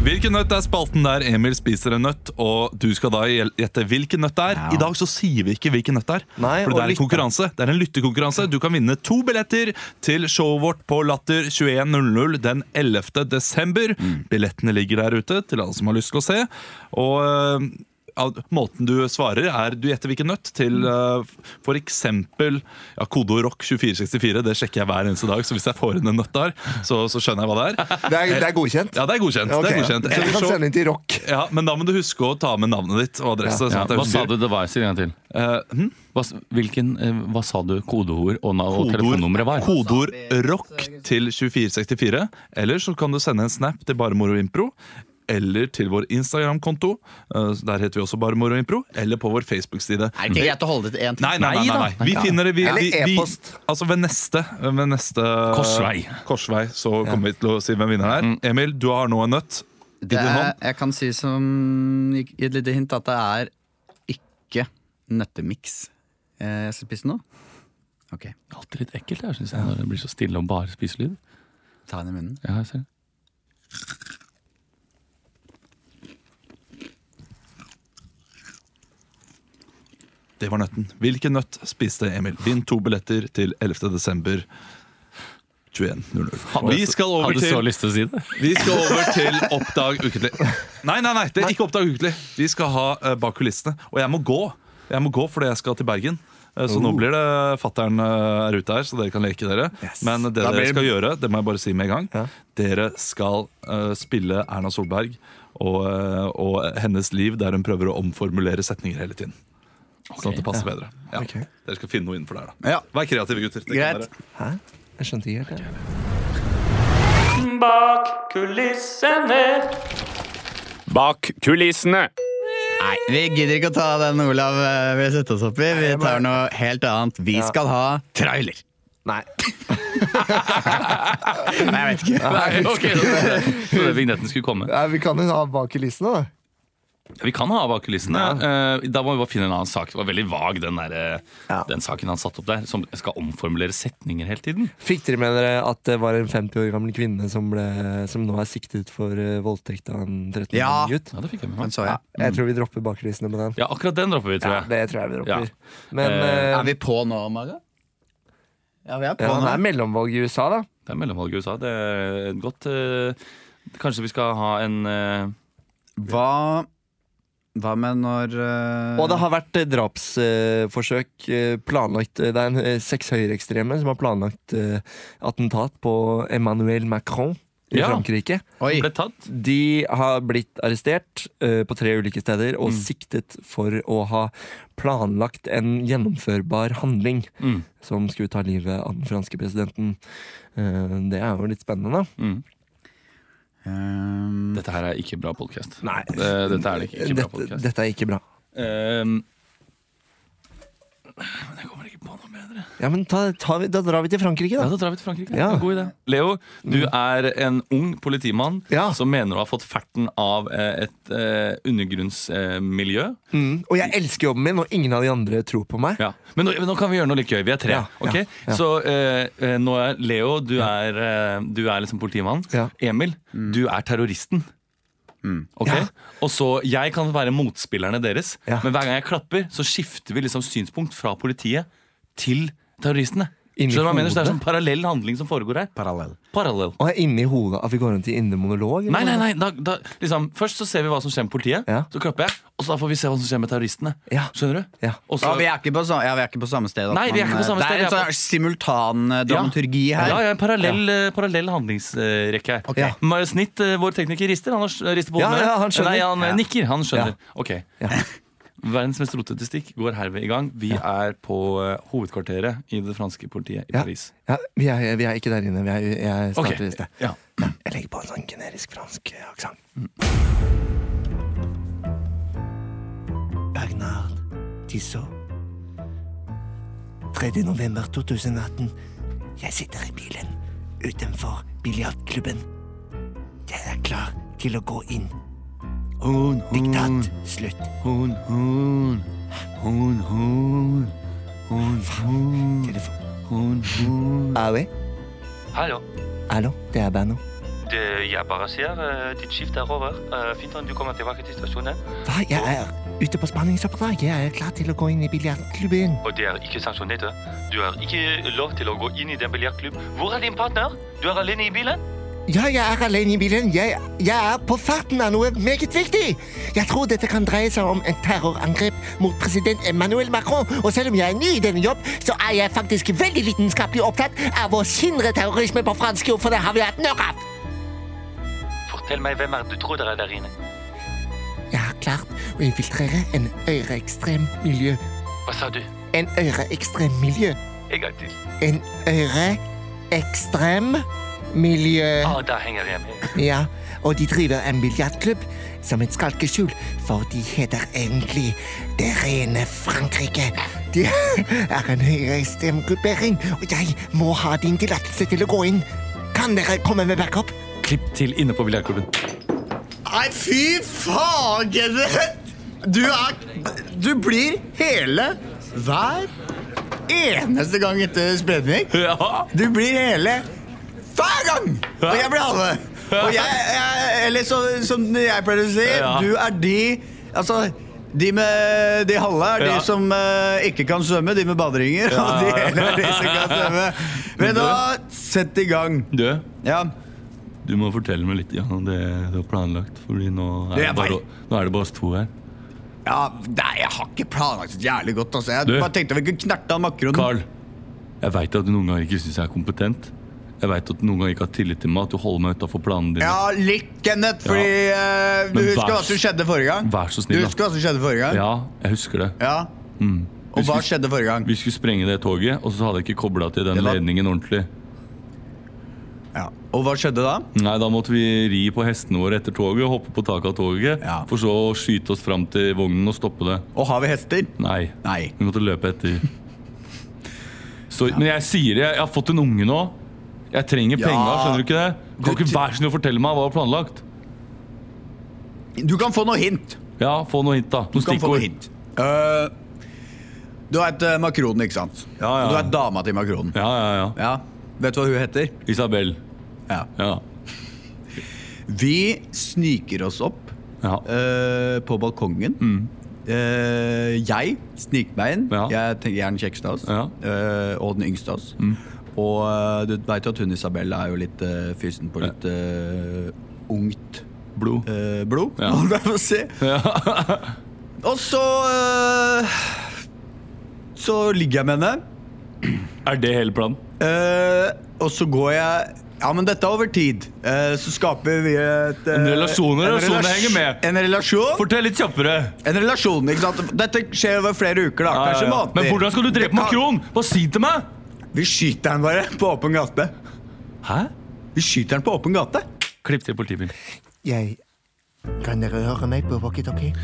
Hvilken nøtt er spalten der Emil spiser en nøtt, og du skal da gjette hvilken nøtt det er. I dag så sier vi ikke hvilken nøtt det er,
Nei,
for det er en konkurranse. Det er en lyttekonkurranse. Du kan vinne to billetter til showet vårt på Latter 21.00 den 11. desember. Billettene ligger der ute til alle som har lyst til å se. Og ja, Måten du svarer, er du gjetter hvilken nøtt til uh, for eksempel ja, kodeord rock 2464. Det sjekker jeg hver eneste dag, så hvis jeg får inn en nøtt der, så, så skjønner jeg hva det er.
Det er, det er godkjent?
Ja, det er godkjent.
Okay,
Det er godkjent.
Så du kan sende inn til rock.
ja, Men da må du huske å ta med navnet ditt og adresse.
Ja,
sånn at jeg
hva sa du det var? Si det en gang til.
Uh, hm?
Hva, hvilken, uh, hva sa du kodeord og, og
Kodeord-
telefonnummeret var?
Kodeord rock til 2464. Eller så kan du sende en snap til Bare Moro Impro. Eller til vår Instagram-konto. Eh, Der heter vi også bare Moroimpro. Eller på vår Facebook-side.
Er det ikke greit å holde det til én ting?
Nei, nei, nei, nei, nei. Vi finner det vi, vi, vi,
e-post.
Altså ved neste, ved neste
Korsvei.
korsvei Så kommer vi til å si hvem vinneren er. Emil, du har nå en nøtt
Det er, jeg kan si som et lite hint at det er ikke nøttemiks eh, jeg skal spise nå. Ok,
Alltid litt ekkelt jeg, synes jeg, når det blir så stille og bare spiselyd.
ta den i munnen.
Ja, jeg ser det.
Det var nøtten. Hvilken nøtt spiste Emil? Vinn to billetter til 11. desember 21.00. Vi skal over
Hadde så lyst til å si det.
Vi skal over til Oppdag ukentlig. Nei, nei, nei, det er ikke Oppdag ukentlig. Vi skal ha eh, Bak kulissene. Og jeg må gå. Jeg må gå fordi jeg skal til Bergen. Eh, Så nå blir det fattern uh, er ute her, så dere kan leke dere.
Yes.
Men det
Da
dere
blir
skal gjøre, det må jeg bare si med en gang.
Ja.
Dere skal eh, spille Erna Solberg og, eh, og hennes liv der hun prøver å omformulere setninger hele tiden. Sånn at det passer bedre. Ja.
Okay.
Dere skal finne noe innenfor der, da.
Ja,
Vær kreative, gutter. Det
Greit.
Hæ? Jeg skjønte ikke helt. det
Bak kulissene.
Bak kulissene.
Nei, vi gidder ikke å ta den Olav Vi vil sette oss opp i. Vi tar noe helt annet. Vi skal ha trailer.
Nei.
Nei, jeg vet ikke.
Nei, okay, så trodde vignetten skulle komme.
Nei, vi kan jo ha bak kulissene, da.
Vi kan ha bak kulissene. Ja. Da må vi bare finne en annen sak. Det var veldig vag, den, der, eh,
Ja.
den saken han satte opp der. Som skal omformulere setninger hele tiden.
Fikk dere med dere at det var en 50 år gammel kvinne som, ble, som nå er siktet for eh, voldtekt av en 13 år
Ja.
gammel gutt?
Ja, det fikk jeg med
så jeg.
Jeg tror vi dropper bak kulissene med den.
Ja, akkurat den dropper vi, tror
Ja,
jeg.
det tror jeg vi dropper.
Ja.
Men
Eh,
eh,
Er vi på nå, Maga? Ja, vi er på
ja, det er mellomvalg i USA, da.
Det er mellomvalg i USA. Det er godt uh, Kanskje vi skal ha en uh,
Hva, hva med når uh...
Og det har vært eh, drapsforsøk Uh, planlagt Det er en, seks høyreekstreme som har planlagt uh, attentat på Emmanuel Macron i
Ja.
Frankrike.
Oi,
ble tatt.
De har blitt arrestert på tre ulike steder og
Mm.
siktet for å ha planlagt en gjennomførbar handling
Mm.
som skulle ta livet av den franske presidenten. Det er jo litt spennende, da.
Mm.
Ehm,
Dette her er ikke bra podkast.
Nei.
Dette er ikke, ikke bra
Dette,
podcast.
dette er ikke bra.
Ehm, men jeg kommer ikke på noe bedre.
Ja, men ta, ta, Da drar vi til Frankrike, da.
Ja,
da.
Drar vi til Frankrike.
Ja.
God idé. Leo, du er en ung politimann
Ja.
som mener å ha fått ferten av eh, et eh, undergrunnsmiljø.
Mm. Og jeg elsker jobben min, og ingen av de andre tror på meg.
Ja. Men nå, nå kan vi gjøre noe litt gøy. Vi er tre.
Ja,
ok?
ja, ja.
Så eh, eh, nå er Leo, du er, eh, du er liksom politimann.
Ja.
Emil, du er terroristen. Ok?
Ja.
Og så Jeg kan være motspillerne deres, men hver gang jeg klapper, så skifter vi liksom synspunkt fra politiet til terroristene.
Inni
Skjønner du hva jeg mener? Så det er sånn parallell handling som foregår her.
Parallell.
Parallell.
Og er inne i hodet at vi går rundt i indre monolog? eller
Nei, nei, nei. Da, da, liksom, først så ser vi hva som skjer med politiet.
Ja.
Så klapper jeg, og så da får vi se hva som skjer med terroristene.
Ja.
Skjønner du?
Ja.
Og så,
Ja, vi er ikke på, sa- ja, vi er ikke på samme sted. at
Nei, vi er ikke på samme sted, det
er en
vi er
sånn simultan eh, dramaturgi her.
Ja, ja, en parallell, eh, parallell handlingsrekke her.
Ok.
Ja.
Ma- Snitt, eh, vår tekniker rister. Han har s- rister på
Ja,
hodet.
ja, han skjønner.
Nei, han eh,
Ja.
nikker. Han skjønner.
Ja.
Ok.
Ja.
Verdens mest rotete stikk går herved i gang. Vi er på eh, hovedkvarteret i det franske politiet i
Ja.
Paris.
Ja, vi, er, vi er ikke der inne. Vi er, jeg starter okay. i sted.
Ja.
Jeg legger på en sånn generisk fransk aksent. Mm. Bernard Tissot. 3. november 2018. Jeg sitter i bilen utenfor biljardklubben. Jeg er klar til å gå inn. Diktat slutt.
Hun, hun, hun, hun, hun, hun,
Telefon.
hun, hun.
Ah, oui?
Hallo.
Hallo, det er Berno.
Det, jeg bare sier uh, ditt skift er over. Uh, fint om du kommer tilbake til stasjonen.
Hva? Jeg er ute på spanningsoppdrag. Jeg er klar til å gå inn i biljardklubben.
Og det er ikke sanksjonert. Du har ikke lov til å gå inn i den biljardklubben. Hvor er din partner? Du er alene i bilen?
Ja, jeg er alene i bilen. Jeg, jeg er på farten av noe meget viktig. Jeg tror dette kan dreie seg om en terrorangrep mot president Emmanuel Macron. Og selv om jeg er ny i denne jobb, så er jeg faktisk veldig vitenskapelig opptatt av å hindre terrorisme på fransk jord, for det har vi hatt nok av.
Fortell meg hvem er det du tror dere er der inne.
Jeg har klart å infiltrere en høyreekstrem miljø.
Hva sa du?
En høyreekstrem miljø.
En gang til.
En høyreekstrem miljø.
Ah, da henger jeg med.
Ja, og de driver en biljardklubb som et skalkeskjul, for de heter egentlig Det rene Frankrike. De er en høyreekstremgruppering, og jeg må ha din tillatelse til å gå inn. Kan dere komme med backup?
Klipp til inne på biljardklubben.
Nei, fy faen, Du er Du blir hele hver eneste gang etter spredning.
Ja.
Du blir hele hver gang! Og jeg blir halve. Og jeg, jeg Eller så, som jeg pleier å si,
Ja.
du er de Altså de med de halve er de
Ja.
som eh, ikke kan svømme, de med baderinger. Og de hele er de som kan svømme. Men da, sett i gang.
Du,
Ja.
du må fortelle meg litt om det du har planlagt. Fordi nå er,
Det
bare, nå er det bare oss to her.
ja nei, jeg har ikke planlagt så jævlig godt. Altså. Jeg
Du.
bare tenkte vi kunne knerte av makronen.
Carl, jeg veit at du noen ganger ikke syns jeg er kompetent. Jeg veit at du noen ganger ikke har tillit til meg, at du holder meg utafor planene dine.
Ja, litt, Kenneth, fordi eh, du
Men
husker hva som skjedde forrige gang?
Vær så
Du
snill, da.
husker hva som skjedde forrige gang?
Ja, jeg husker det.
Ja.
Mm.
Og hva skjedde forrige gang?
Vi skulle sprenge det toget, og så hadde jeg ikke kobla til den
var-
ledningen ordentlig.
Ja. Og hva skjedde da?
Nei, Da måtte vi ri på hestene våre etter toget og hoppe på taket av toget.
Ja.
For så å skyte oss fram til vognen og stoppe det.
Og har vi hester?
Nei.
Nei.
Vi måtte løpe etter. Så, Men jeg sier det, jeg har fått en unge nå. Jeg trenger
Ja.
skjønner du ikke det? Kan
Du-
ikke være snill å fortelle meg hva du har planlagt?
Du kan få noe hint.
Ja, få noe hint, da.
Du
Noen
kan få noe
stikkord.
hint. Eh, du vet uh, Makronen, ikke sant?
Ja, ja.
Og Du vet dama til Makronen.
Ja, ja, ja.
Ja. Vet du hva hun heter?
Isabel.
Ja.
Ja.
Vi sniker oss opp
ja.
uh, på balkongen. Eh, jeg sniker meg inn.
Ja.
Jeg, tenker, jeg er den kjekkeste av oss.
Ja.
Uh, og den yngste av oss. Og eh, du veit jo at hun Isabel er jo litt uh, fysen på litt uh, ungt
Blod.
Uh, blod.
Ja.
må jeg få si. si. Og så uh, Så ligger jeg med henne.
Er det hele planen?
Og så går jeg Ja, men dette er over tid. Så skaper vi et
En relasjon,
en
relasjon
relasj-
henger med.
En relasjon.
Fortell litt kjappere.
En relasjon, ikke sant? Dette skjer over flere uker, da.
Ja, ja,
Kanskje
ja.
måneder.
Men hvordan skal du drepe Makron? Bare si til meg!
Vi skyter den bare på åpen gate.
Hæ?
Vi skyter den på åpen gate.
Klipp til politibil.
Jeg Kan dere høre meg på walkietalkie?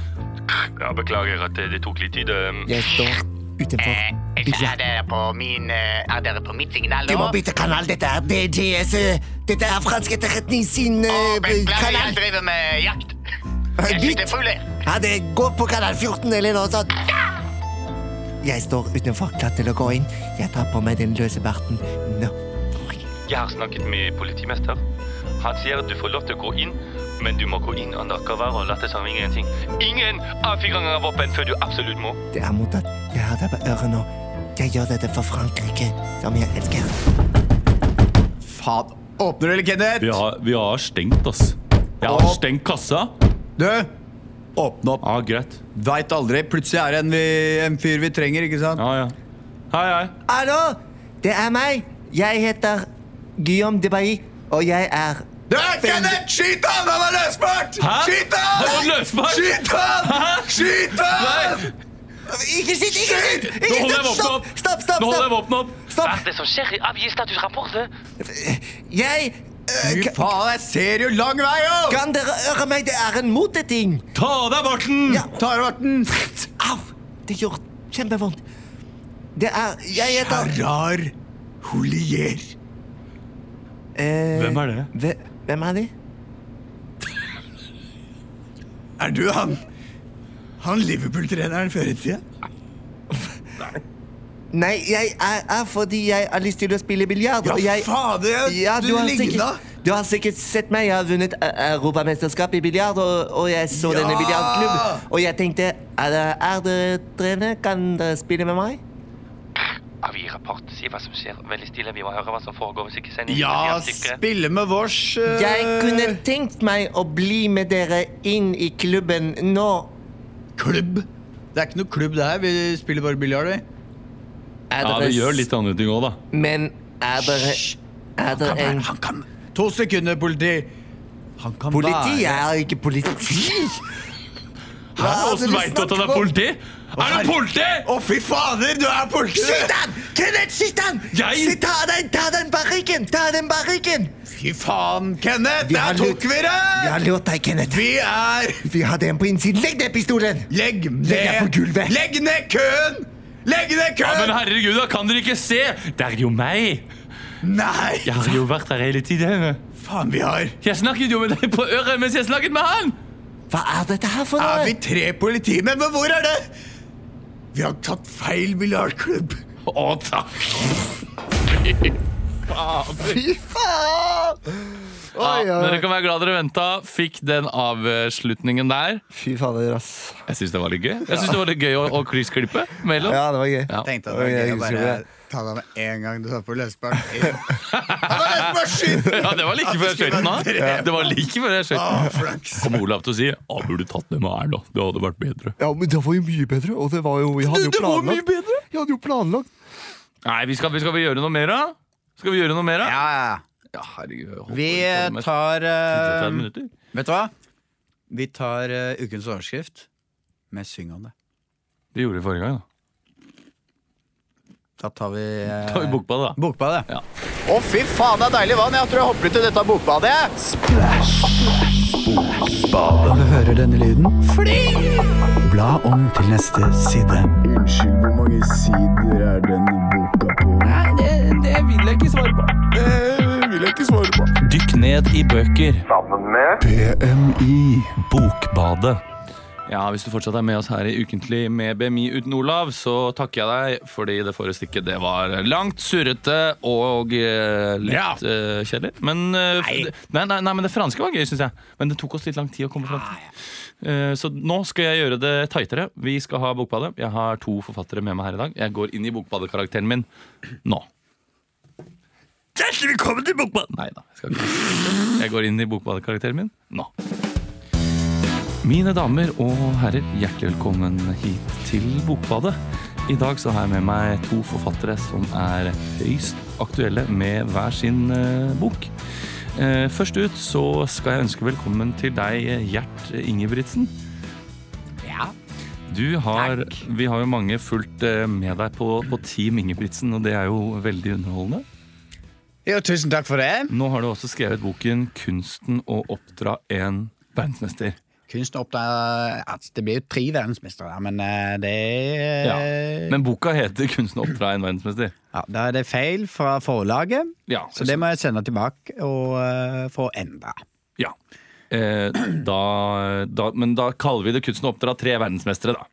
Ja, beklager at det, det tok litt tid. um.
Jeg står utenfor.
Er dere på min eh, Er dere på mitt signal
Du må bytte kanal. Dette er eh, Dette er fransk etterretning sin eh,
Beklager,
kanal.
jeg driver med jakt. Jeg skyter fugler.
Ja, det går på kanal 14 eller noe sånt. Jeg står utenfor, klar til å gå inn. Jeg tar på meg den løse barten nå.
Jeg har snakket med politimester. Han sier at du får lov til å gå inn, men du må gå inn undercover og late som ingenting. Ingen avfyring av våpen før du absolutt må.
Det er mottatt. Jeg har det på øret nå. Jeg gjør dette for Frankrike, som jeg elsker.
Faen. Åpner du, eller, Kenneth?
Vi har, vi har stengt, ass. Jeg har stengt kassa.
Du, åpne opp.
Ja, greit.
Veit aldri. Plutselig er det en, vi, en fyr vi trenger, ikke sant?
Ja, ja. Hei, hei.
Hallo, det er meg. Jeg heter Guillaume de Bailly, og jeg er
Du, Kenneth! Skyt han! Han er løsbart! Skyt han!
Han er løsbart?
Skyt han! Skyt han!
Ikke sitt, ikke skyt!
Nå
Ikke
holder jeg våpenet
Stopp,
opp.
stopp, stopp!
Nå holder jeg
stopp.
våpenet opp.
Stopp.
er det som skjer? Avgi statusrapport.
Jeg
Fy
ka-
faen, jeg ser jo lang vei, jo!
Kan dere høre meg? Det er en moteting.
Ta av deg barten!
Ja.
Tar barten.
Au! Det gjør kjempevondt. Det er Jeg heter
Gerard Holier.
eh,
Hvem er det?
Hvem er de?
Er du han? Han Liverpool-treneren før i tida?
Nei, jeg er, er fordi jeg har lyst til å spille biljard.
Ja,
jeg-
fader,
Ja,
du
du
ligna.
du har sikkert sett meg. Jeg har vunnet eh, europamesterskap i biljard, og, og jeg så
Ja!
denne biljardklubben. Og jeg tenkte, er, det- er dere? Kan dere spille med meg?
Avgi rapport. Si hva som skjer. Veldig stille. Vi må høre hva som foregår. Hvis ikke sender
Ja, spille med vårs uh...
Jeg kunne tenkt meg å bli med dere inn i klubben nå.
Klubb? Det er ikke noe klubb, det her. Vi spiller bare biljard, vi.
Er
Ja, det gjør litt andre ting òg, da.
Men er dere Er
være-
en
Han kan To sekunder, politi. Han kan
Politi? er ikke politi.
Åssen
du
veit du at han er politi? Er du politi?
Å, fy fader, du er politi!
Skyt han! Kenneth, skyt han!
Jeg?
Ta den, ta den barrikken! Ta den barrikken!
Fy faen, Kenneth!
Vi
Der tok vi det!
Vi har lurt deg, Kenneth.
Vi er
Vi hadde en på innsiden. Legg ned pistolen!
Legg ned. Legg ned køen! Legg ned
Ja, men herregud, da kan dere ikke se! Det er jo meg!
Nei!
Jeg har jo vært her hele tiden.
Faen, vi har
Jeg snakket jo med deg på øret mens jeg snakket med han!
Hva er dette her for
Er
noe?
vi tre politimenn? Men hvor er det? Vi har tatt feil biljardklubb.
Å, takk.
Fy faen!
Fy
Oi, oi.
dere kan være glad dere venta. Fikk den avslutningen der.
Fy fader, ass.
Jeg syns det var litt gøy. Jeg synes det var litt gøy å, å kryssklippe mellom.
Ja, det var gøy.
Ja.
Tenkte at det var gøy å bare ta deg med en gang du satt på skutt!
Ja, det var like før jeg skjøt den av. Det var like før jeg skjøt
Å,
den. Kom Olav til å si Jeg burde tatt den med Erna. Det hadde vært bedre.
Ja, men det var jo mye bedre. Og det var jo, vi hadde jo
Det var mye
planlagt.
bedre.
Hadde jo planlagt.
Nei, vi skal, vi skal vi gjøre noe mer, da? Skal vi gjøre noe mer, da?
Ja, ja.
Ja, herregud.
Vi tar
30
eh. Vet du hva? Vi tar uh, ukens overskrift med syng om det.
Det gjorde vi forrige gang. da
Da tar vi
uh, vi bokbadet, da.
Bokbadet.
Ja.
Å, fy faen, det er deilig vann! Jeg tror jeg hopper ut i dette bokbadet.
Når du hører denne lyden, bla om til neste side. Unnskyld, hvor mange sider er denne boka på?
Nei, det, det vil jeg ikke svare på. Jeg ikke svare på. Dykk ned i bøker.
BMI.
Bokbadet. Ja, Hvis du fortsatt er med oss her i Ukentlig med BMI uten Olav, så takker jeg deg, fordi det forrige stikket det var langt, surrete og eh, litt
Ja.
eh, kjedelig. Men, eh,
Nei.
nei, nei, nei, men det franske var gøy, syns jeg. Men det tok oss litt lang tid å komme fram til. Eh, så nå skal jeg gjøre det tightere. Vi skal ha Bokbadet. Jeg har to forfattere med meg her i dag. Jeg går inn i Bokbadet-karakteren min nå. Hjertelig velkommen til Bokbad! Nei da, jeg skal ikke. Jeg går inn i Bokbad-karakteren min nå. Mine damer og herrer, hjertelig velkommen hit til Bokbadet. I dag så har jeg med meg to forfattere som er høyst aktuelle med hver sin eh, bok. Eh, først ut så skal jeg ønske velkommen til deg, Gjert Ingebrigtsen.
Ja.
Du har, vi har jo mange fulgt eh, med deg på, på Team Ingebrigtsen, og det er jo veldig underholdende.
Jo, tusen takk for det.
Nå har du også skrevet boken 'Kunsten å oppdra en verdensmester'.
Kunsten oppdager altså, Det blir jo tre verdensmestere, men eh, det er
Ja. Men boka heter 'Kunsten å oppdra en verdensmester'.
ja, Da er det feil fra forlaget,
Ja,
så det må jeg sende tilbake og uh, få endra.
Ja. Eh, da, da, men da kaller vi det 'Kunsten å oppdra tre verdensmestere', da.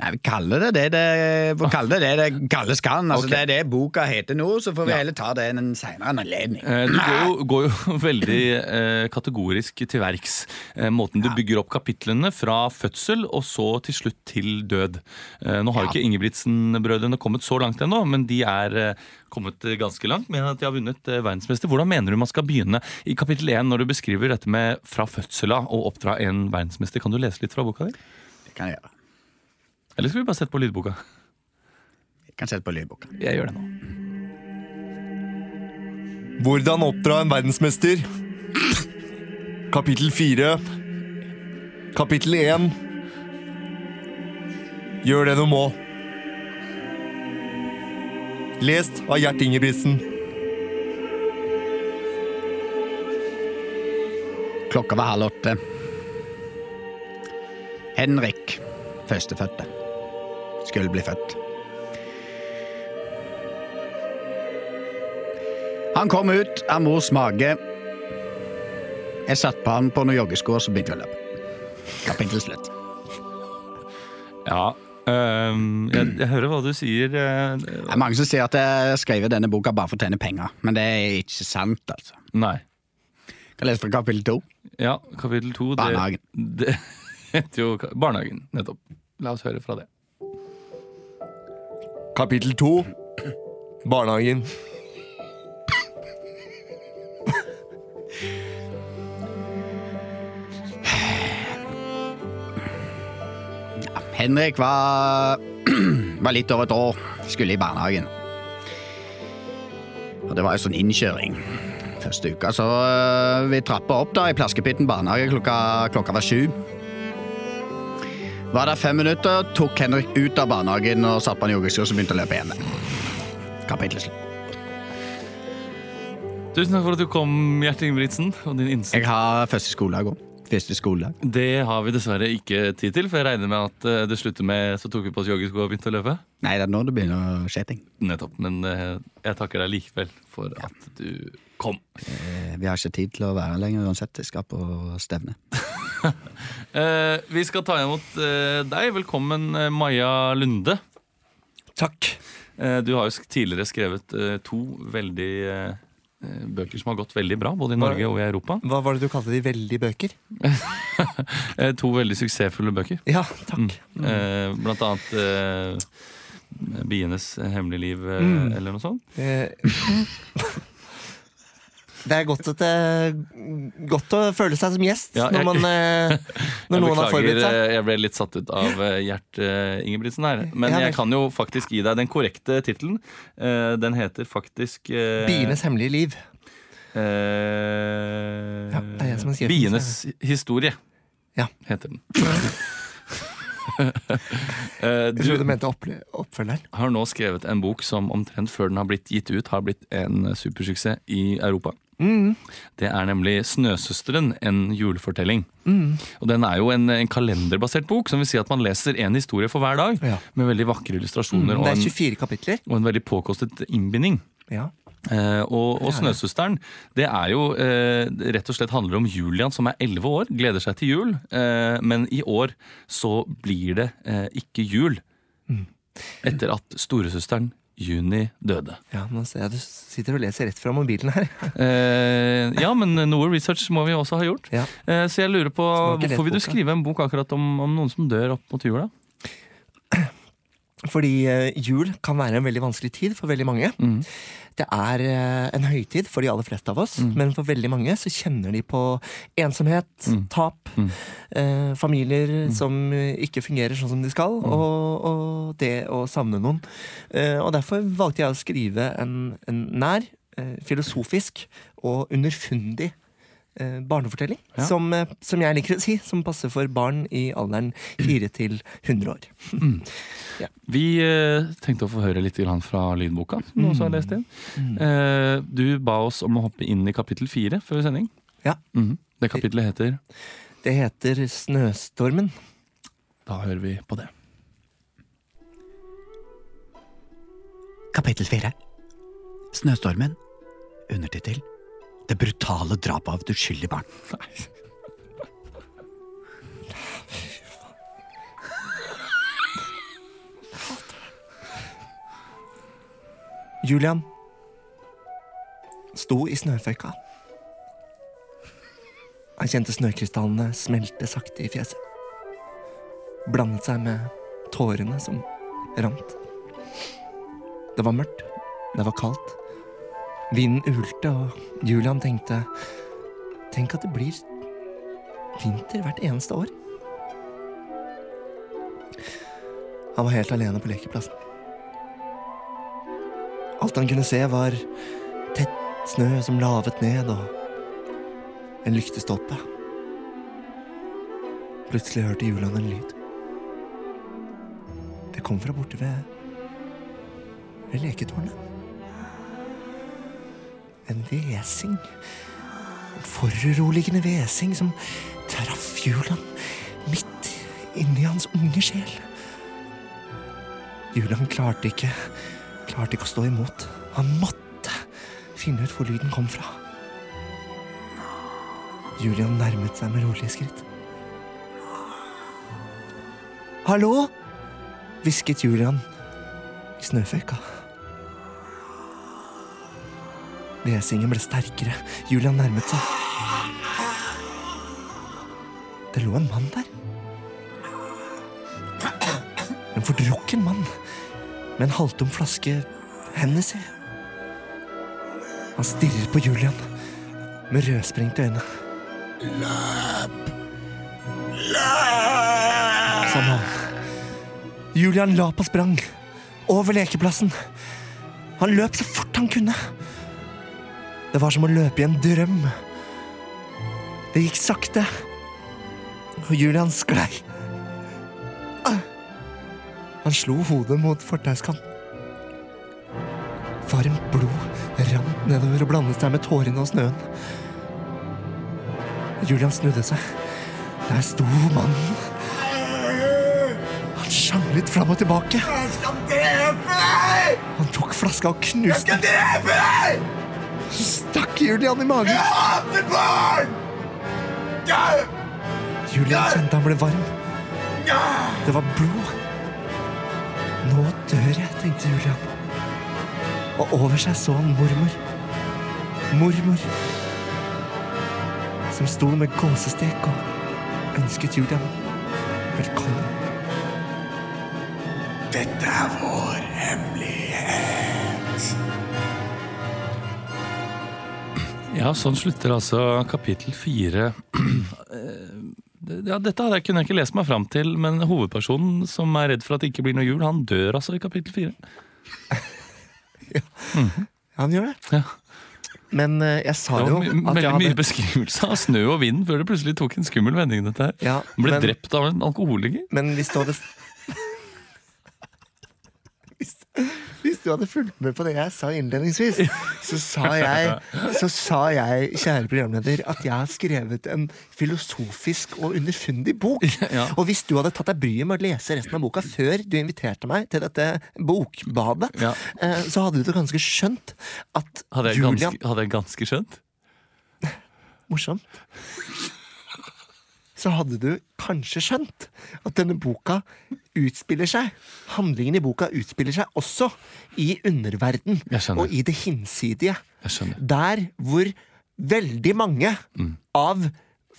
Nei, vi kaller det det det, kaller det, det kalles kan. Altså,
okay.
Det er det boka heter nå, så får vi
Ja.
heller ta det en senere anledning.
Eh, du går jo, går jo veldig eh, kategorisk til verks. Eh, måten du bygger opp kapitlene fra fødsel og så til slutt til død. Eh, nå har jo ikke Ingebrigtsen-brødrene kommet så langt ennå, men de er eh, kommet ganske langt med at de har vunnet verdensmester. Hvordan mener du man skal begynne i kapittel 1 når du beskriver dette med fra fødsela og oppdra en verdensmester? Kan du lese litt fra boka di?
Det kan jeg gjøre.
Eller skal vi bare sette på lydboka?
Jeg kan sette på lydboka.
Jeg gjør det nå.
Hvordan oppdra en verdensmester? Kapittel fire. Kapittel én. Gjør det du må. Lest av Gjert Ingebrigtsen.
Klokka var halv åtte. Henrik, førstefødte, skulle bli født. Han kom ut av mors mage. Jeg satt på han på noen joggesko, og så begynte vi å løpe. Kapittel slutt.
Ja, Um, jeg, jeg hører hva du sier. eh,
Det er mange som sier at jeg skriver denne boka bare for å tjene penger, men det er ikke sant, altså.
Nei.
Kan lese fra kapittel to.
Ja, kapittel to.
Barnehagen.
Det heter jo Barnehagen, nettopp. La oss høre fra det.
Kapittel to. Barnehagen.
Henrik var, var litt over et år, skulle i barnehagen. Og det var jo sånn innkjøring første uka, så øh, vi trappa opp da i Plaskepitten barnehage klokka, klokka var sju. Var der fem minutter, tok Henrik ut av barnehagen og satt på en joggesko og begynte å løpe igjen. Kapittel slutt.
Tusen takk for at du kom, Gjert Ingebrigtsen. Og din innsats.
Jeg har første skoledag òg. Første skoledag.
Det har vi dessverre ikke tid til, for jeg regner med at eh, det slutter med så tok vi på oss joggesko og begynte å løpe.
Nei, det er nå det begynner å skje ting.
Nettopp. Men eh, jeg takker deg likevel for at du kom.
Eh, Vi har ikke tid til å være her lenger uansett. Jeg skal på stevne.
Eh, vi skal ta imot eh, deg. Velkommen, Maja Lunde.
Takk.
Eh, du har jo tidligere skrevet to veldig bøker som har gått veldig bra, både i Norge og i Europa.
Hva var det du kalte de veldig bøker?
To veldig suksessfulle bøker.
Ja, takk.
Mm. Eh, blant annet Bienes hemmelige liv,
Mm.
eller noe sånt.
Eh, Det er godt, at det, godt å føle seg som gjest
Ja,
når, man, eh, når
jeg
noen har forberedt seg.
eh, jeg ble litt satt ut av eh, Gjert eh, Ingebrigtsen her. Men jeg kan jo faktisk gi deg den korrekte tittelen. Eh, den heter faktisk eh,
Bienes hemmelige liv.
eh,
Ja, jeg
Bienes historie
Ja.
heter den. uh,
Jeg trodde du mente oppfølgeren.
har nå skrevet en bok som omtrent før den har blitt gitt ut, har blitt en supersuksess i Europa.
Mm.
Det er nemlig 'Snøsøsteren', en julefortelling.
Mm.
Og Den er jo en, en kalenderbasert bok, som vil si at man leser en historie for hver dag.
Ja.
Med veldig vakre illustrasjoner
Mm, det er
en,
24 kapitler.
og en veldig påkostet innbinding.
Ja.
Eh, og, og
er.
'Snøsøsteren' det er jo eh, rett og slett handler om Julian som er 11 år, gleder seg til jul. Eh, men i år så blir det eh, ikke jul.
Mm.
Etter at storesøsteren Juni døde.
Ja, nå ser jeg du sitter og leser rett fra mobilen her.
Eh, ja, men noe research må vi også ha gjort.
Ja.
Eh, så jeg lurer på, hvorfor vil du skrive en bok akkurat om, om noen som dør opp mot jula?
Fordi eh, jul kan være en veldig vanskelig tid for veldig mange.
Mm.
Det er eh, en høytid for de aller fleste av oss, men for veldig mange så kjenner de på ensomhet,
Mm.
tap, eh, familier som eh, ikke fungerer sånn som de skal, og, og det å savne noen. Eh, og derfor valgte jeg å skrive en, en nær, eh, filosofisk og underfundig barnefortelling.
Ja.
Som, eh, som jeg liker å si, som passer for barn i alderen 4 til 100 år.
Vi eh, tenkte å få høre litt fra lydboka, som du også har lest inn. Eh, du ba oss om å hoppe inn i kapittel 4 før sending.
Ja.
Mhm. Det kapittelet heter
Det heter Snøstormen.
Da hører vi på det.
Kapittel fire. Snøstormen. Undertittel. Det brutale drapet av et uskyldig barn.
Julian sto i snøføyka. Han kjente snøkrystallene smelte sakte i fjeset. Blandet seg med tårene som rant. Det var mørkt. Det var kaldt. Vinden ulte, og Julian tenkte Tenk at det blir vinter hvert eneste år. Han var helt alene på lekeplassen. Alt han kunne se, var tett snø som lavet ned, og en lyktestolpe. Plutselig hørte Julian en lyd. Det kom fra borte ved, ved leketårnet. En hvesing. En foruroligende hvesing som traff Julian midt inni hans unge sjel. Julian klarte ikke klarte ikke å stå imot. Han måtte finne ut hvor lyden kom fra. Julian nærmet seg med rolige skritt. Hallo? hvisket Julian i snøføyka. Hvesingen ble sterkere. Julian nærmet seg. Det lå en mann der. En fordrukken mann med en halvtom flaske Hennessy. Han stirrer på Julian med rødsprengte øyne. Løp! Løp! sa mannen. Julian la på sprang over lekeplassen. Han løp så fort han kunne. Det var som å løpe i en drøm. Det gikk sakte, og Julian sklei. Han slo hodet mot fortauskanten. Varmt blod rant nedover og blandet seg med tårene og snøen. Julian snudde seg. Der sto mannen. Han sjanglet fram og tilbake. Jeg skal drepe deg! Han tok flaska og knuste den. Så stakk Julian i magen. Jeg hater barn! Julian kjente han ble varm. Det var blod. Nå dør jeg, tenkte Julian. Og over seg så han mormor. Mormor. Som sto med gåsestek og ønsket Julian velkommen. Dette er vår
Ja, sånn slutter altså kapittel fire. Ja, dette hadde jeg kunne jeg ikke lest meg fram til, men hovedpersonen som er redd for at det ikke blir noe jul, han dør altså i kapittel fire.
Han gjør det.
Ja.
Men eh, jeg sa
Det
jo at jeg
veldig mye beskrivelse av snø og vind før det plutselig tok en skummel vending. dette her.
ja,
Han ble
men,
drept av en alkoholiker.
men hvis du hadde hvis, hvis du hadde fulgt med på det jeg sa innledningsvis, så sa jeg, så sa jeg, kjære programleder, at jeg har skrevet en filosofisk og underfundig bok.
Ja.
Og hvis du hadde tatt deg bryet med å lese resten av boka før du inviterte meg til dette bokbadet,
Ja.
eh, så hadde du ganske skjønt at
Hadde jeg,
Julian
ganske, hadde jeg ganske skjønt?
morsomt, så hadde du kanskje skjønt at denne boka utspiller seg Handlingen i boka utspiller seg også i underverden og i det hinsidige. Der hvor veldig mange
Mm.
av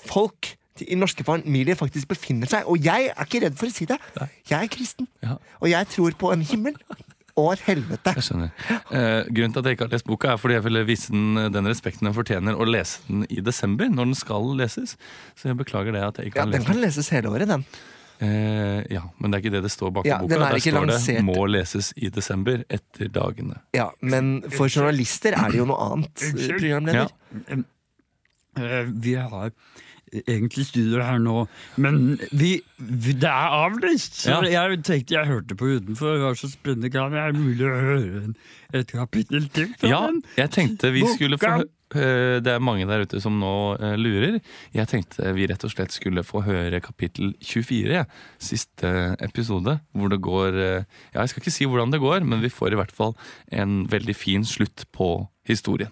folk i norske familier faktisk befinner seg. Og jeg er ikke redd for å si det. Jeg er kristen,
Ja.
og jeg tror på en himmel et helvete.
Jeg skjønner. Eh, grunnen til at jeg ikke har lest boka, er fordi jeg ville vise den den respekten den fortjener, og lese den i desember, når den skal leses. Så jeg beklager det at jeg ikke
Ja,
har
Den
lest
kan
den.
leses hele året, den.
Eh, ja, men det er ikke det det står bak
Ja,
boka.
er
Der
står
står det 'må leses i desember etter dagene'.
Ja, Men for journalister er det jo noe annet, programleder.
Ja. Vi har egentlig studio her nå, men vi, vi, det er avlyst! Så
Ja.
jeg tenkte jeg hørte på utenfor, det var så spennende. Kan det er mulig å høre et kapittel til? fra
Ja,
den?
jeg tenkte vi skulle få Det er mange der ute som nå eh, lurer. Jeg tenkte vi rett og slett skulle få høre kapittel 24, ja. siste episode. Hvor det går eh, Ja, jeg skal ikke si hvordan det går, men vi får i hvert fall en veldig fin slutt på historien.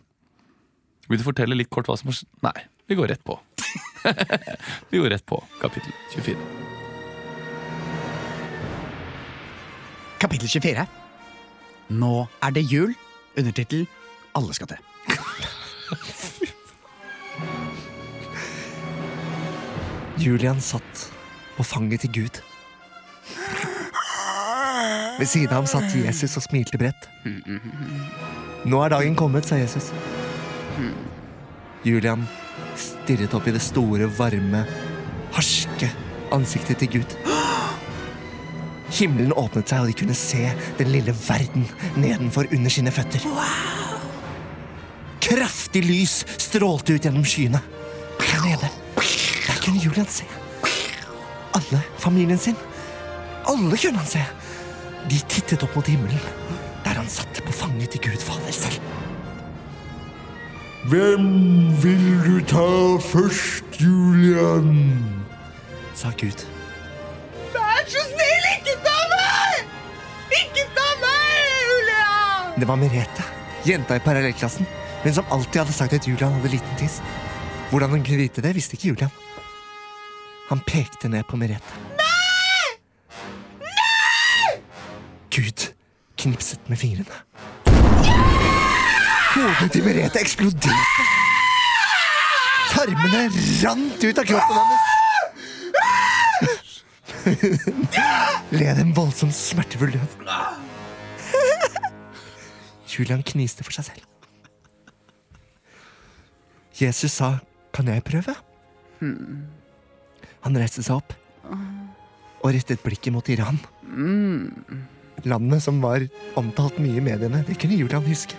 Vil du fortelle litt kort hva som har skjedd? Nei, vi går rett på. vi går rett på kapittel 24.
Kapittel 24. Nå er det jul. Undertittel Alle skal til.
Julian satt på fanget til Gud. Ved siden av ham satt Jesus og smilte bredt. Nå er dagen kommet, sa Jesus. Julian stirret opp i det store, varme, harske ansiktet til Gud. Himmelen åpnet seg, og de kunne se den lille verden nedenfor under sine føtter. Wow. Kraftig lys strålte ut gjennom skyene. Der nede, der kunne Julian se. Alle familien sin. Alle kunne han se. De tittet opp mot himmelen, der han satt på fanget til Gud Fader selv. Hvem vil du ta først, Julian? sa Gud.
Vær så snill, ikke ta meg! Ikke ta meg, Julian!
Det var Merete, jenta i parallellklassen, men som alltid hadde sagt at Julian hadde liten tiss. Hvordan hun kunne vite det, visste ikke Julian. Han pekte ned på Merete. Nei! Nei! Gud knipset med fingrene. Hodet til Merete eksploderte. Tarmene rant ut av kroppen hennes. Led en voldsom smertefull død. Julian kniste for seg selv. Jesus sa, 'Kan jeg prøve?' Han reiste seg opp og rettet blikket mot Iran. Landet som var omtalt mye i mediene. Det kunne Julian huske.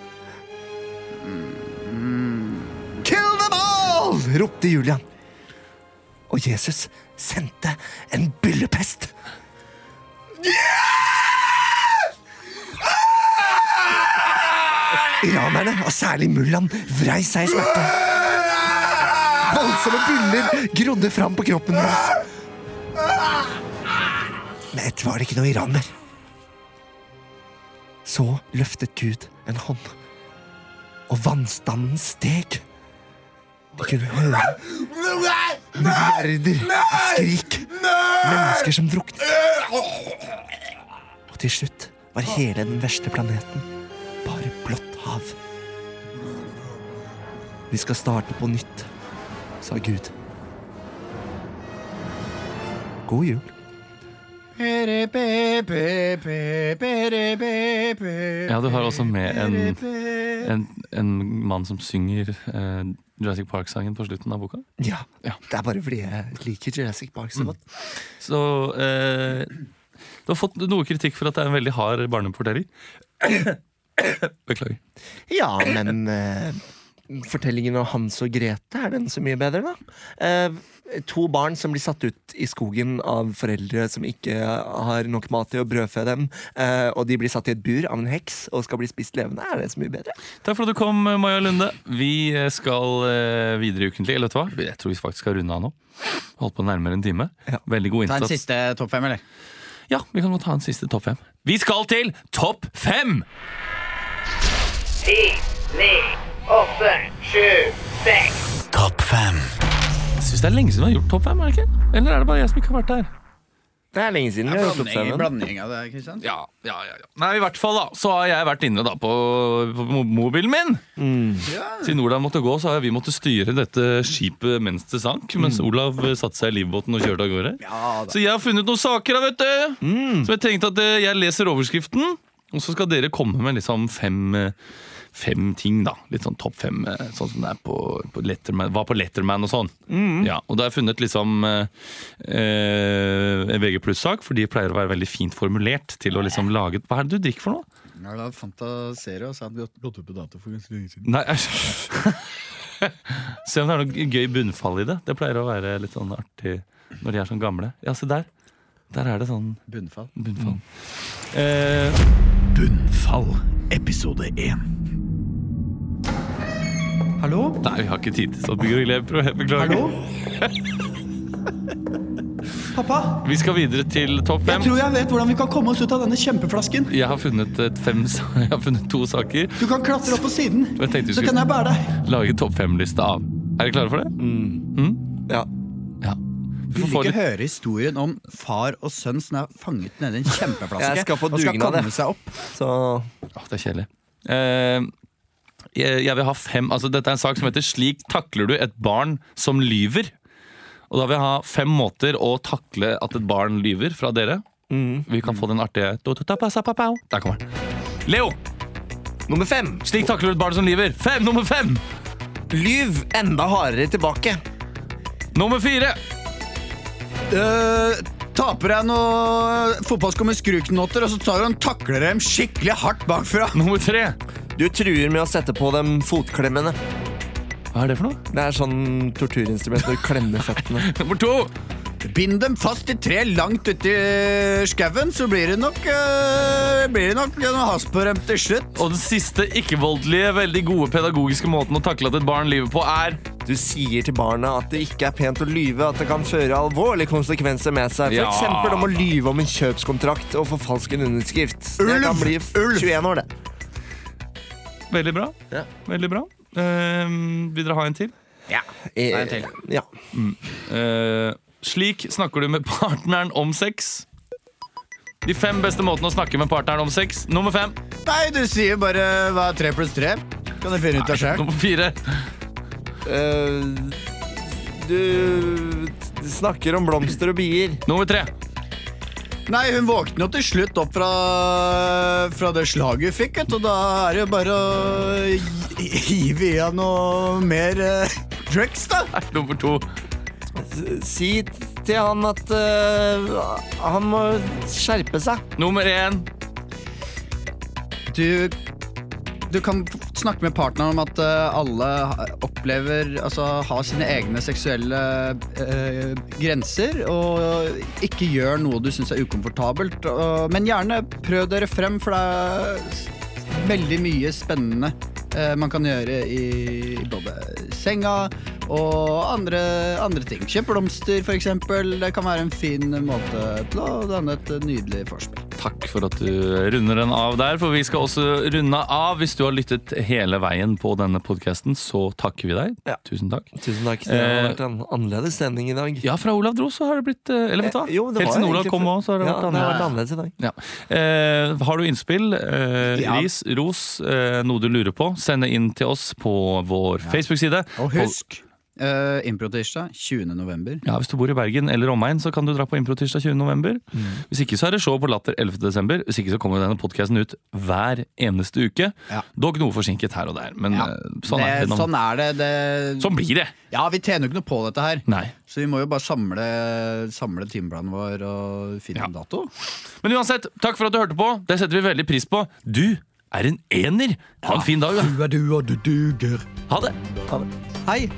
Kill them all! ropte Julian. Og Jesus sendte en byllepest.
Iranerne, og særlig mullaen, vrei seg i smerte. Voldsomme buller grodde fram på kroppen hans. Men etter var det ikke noe iraner. Så løftet Gud en hånd, og vannstanden steg. De kunne høre milliarder av skrik. Mennesker som druknet. Og til slutt var hele den verste planeten bare blått hav. Vi skal starte på nytt, sa Gud. God jul.
Ja, du har også med en, en, en mann som synger eh, Jurassic Park-sangen på slutten av boka.
Ja, Det er bare fordi jeg liker Jurassic Park så godt.
Så eh, du har fått noe kritikk for at det er en veldig hard barneportering. Beklager.
Ja, men eh, fortellingen om Hans og Grete, er den så mye bedre, da? Eh, to barn som blir satt ut i skogen av foreldre som ikke har nok mat til å brødfø dem, eh, og de blir satt i et bur av en heks og skal bli spist levende. Er det så mye bedre?
Takk for at du kom, Maja Lunde. Vi skal eh, videre ukentlig. Eller vet du hva? Jeg tror vi faktisk skal runde av nå. Holdt på nærmere en time. Veldig god
Ta en siste topp fem, eller?
Ja, vi kan godt ta en siste topp fem. Vi skal til topp fem!
Ti, ni, åtte, sju, seks.
Topp fem. Jeg syns det er lenge siden vi har gjort topp fem. er det ikke? Eller er det bare jeg som ikke har vært der?
Det er lenge siden vi har gjort topp
Blanding,
femmen.
blanding av det, Kristian.
Ja, ja, ja, ja. Nei, i hvert fall da Så har jeg vært inne da på, på mo- mobilen min. Siden Olav måtte gå, så har vi måttet styre dette skipet mens det sank. Mens Olav eh, satte seg i livbåten og kjørte av gårde. så jeg har funnet noen saker, da, vet du. Så jeg tenkte at eh, jeg leser overskriften, og så skal dere komme med liksom fem eh, Fem ting, da. Litt sånn topp fem, eh, sånn som det er på, på Letterman, var på Letterman og sånn. Ja, og da har jeg funnet liksom eh, eh, en VG pluss-sak, for de pleier å være veldig fint formulert til å liksom lage Hva er det du drikker for noe?
Ja, da fantaserer og sa at vi har gått opp på dato for ganske lenge siden.
Nei. Se om det er noe gøy bunnfall i det. Det pleier å være litt sånn artig når de er sånn gamle. Ja, se der. Der er det sånn
Bunnfall.
bunnfall. Eh,
Bunnfall, episode 1.
Hallo?
nei, vi har ikke tid til sånt. Beklager.
Hallo? Pappa,
Vi skal videre til topp
jeg tror jeg vet hvordan vi kan komme oss ut av denne kjempeflasken.
Jeg har funnet, et fem, jeg har funnet to saker.
Du kan klatre opp på siden, så kan jeg bære deg.
lage topp fem-liste av. Er dere klare for det? Mm?
Ja.
ja. Du
Vil ikke
litt
høre historien om far og sønn som er fanget nede i en kjempeflaske
Jeg skal på
og skal komme seg opp.
Så
Åh, det er kjedelig. Eh, jeg, vil ha fem altså Dette er en sak som heter 'Slik takler du et barn som lyver'. Og da vil jeg ha fem måter å takle at et barn lyver fra dere. Vi kan få den artige Der kommer den. Leo!
nummer fem.
Slik takler du et barn som lyver. Fem, Nummer fem!
Lyv enda hardere tilbake.
Nummer fire!
Uh, taper jeg noe fotballsko med skruknotter, og så tar du takler dem skikkelig hardt bakfra.
Nummer tre!
Du truer med å sette på dem fotklemmene.
Hva er det for noe?
Det er sånn torturinstrument når du klemmer føttene.
Nummer to!
Bind dem fast i tre langt uti skauen, så blir det nok uh, Blir det nok noe has på dem til slutt.
Og den siste ikke-voldelige, veldig gode pedagogiske måten å takle at et barn lyver på, er
Du sier til barna at det ikke er pent å lyve, at det kan føre alvorlige konsekvenser med seg. For
Ja.
eksempel om å lyve om en kjøpskontrakt og forfalske en underskrift. Det kan bli 21 år, det.
Veldig bra.
Ja.
Veldig bra. Eh, vil dere ha en til?
Eh,
en til.
Ja.
Eh, slik snakker du med partneren om sex. De fem beste måtene å snakke med partneren om sex. Nummer fem.
Nei, du sier bare hva er tre pluss tre? Kan du finne ut av sjøl.
Nummer fire.
Eh, du snakker om blomster og bier.
Nummer tre.
Nei, hun våkner jo til slutt opp fra, fra det slaget hun fikk, og da er det jo bare å hive i henne noe mer uh, drugs, da.
Nummer to.
Si til han at uh, han må skjerpe seg.
Nummer én.
Du, du kan snakke med partneren om at eh, alle opplever Altså har sine egne seksuelle eh, grenser, og ikke gjør noe du syns er ukomfortabelt. Og, men gjerne prøv dere frem, for det er veldig mye spennende eh, man kan gjøre i både senga og andre, andre ting. Kjøp blomster, eksempel. Det kan være en fin måte til å danne et nydelig vorspiel.
Takk for at du runder den av der, for vi skal også runde av. Hvis du har lyttet hele veien på denne podkasten, så takker vi deg.
Ja.
Tusen takk.
Tusen takk. Det har vært en annerledes sending i dag.
Ja, fra Olav dro så har det blitt eh, Eller vet du hva?
Eh, jo, det
Helt siden Olav kom òg, så har det
ja,
vært
det har vært
annerledes.
annerledes i dag.
Ja. Eh, har du innspill, eh,
Ja.
ris, ros, eh, noe du lurer på, send det inn til oss på vår Facebook-side.
Og husk uh, Improtirsdag 20. november.
Ja, Hvis du bor i Bergen eller omegn, så kan du dra på Improtirsdag 20. november.
Mm.
Hvis ikke så er det show på Latter 11. desember. Hvis ikke så kommer denne podkasten ut hver eneste uke.
Ja.
Dog noe forsinket her og der, men
Ja.
sånn, sånn er det.
det, sånn er det. det.
Sånn blir det!
Ja, vi tjener jo ikke noe på dette her.
Nei.
Så vi må jo bare samle, samle timeplanen vår og finne en dato.
Men uansett, takk for at du hørte på. Det setter vi veldig pris på. Du er en ener! Ha en fin dag, da.
Du er du, og du duger.
Ha det!
Hei.
Aí.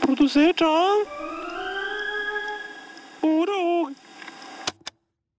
Produzida por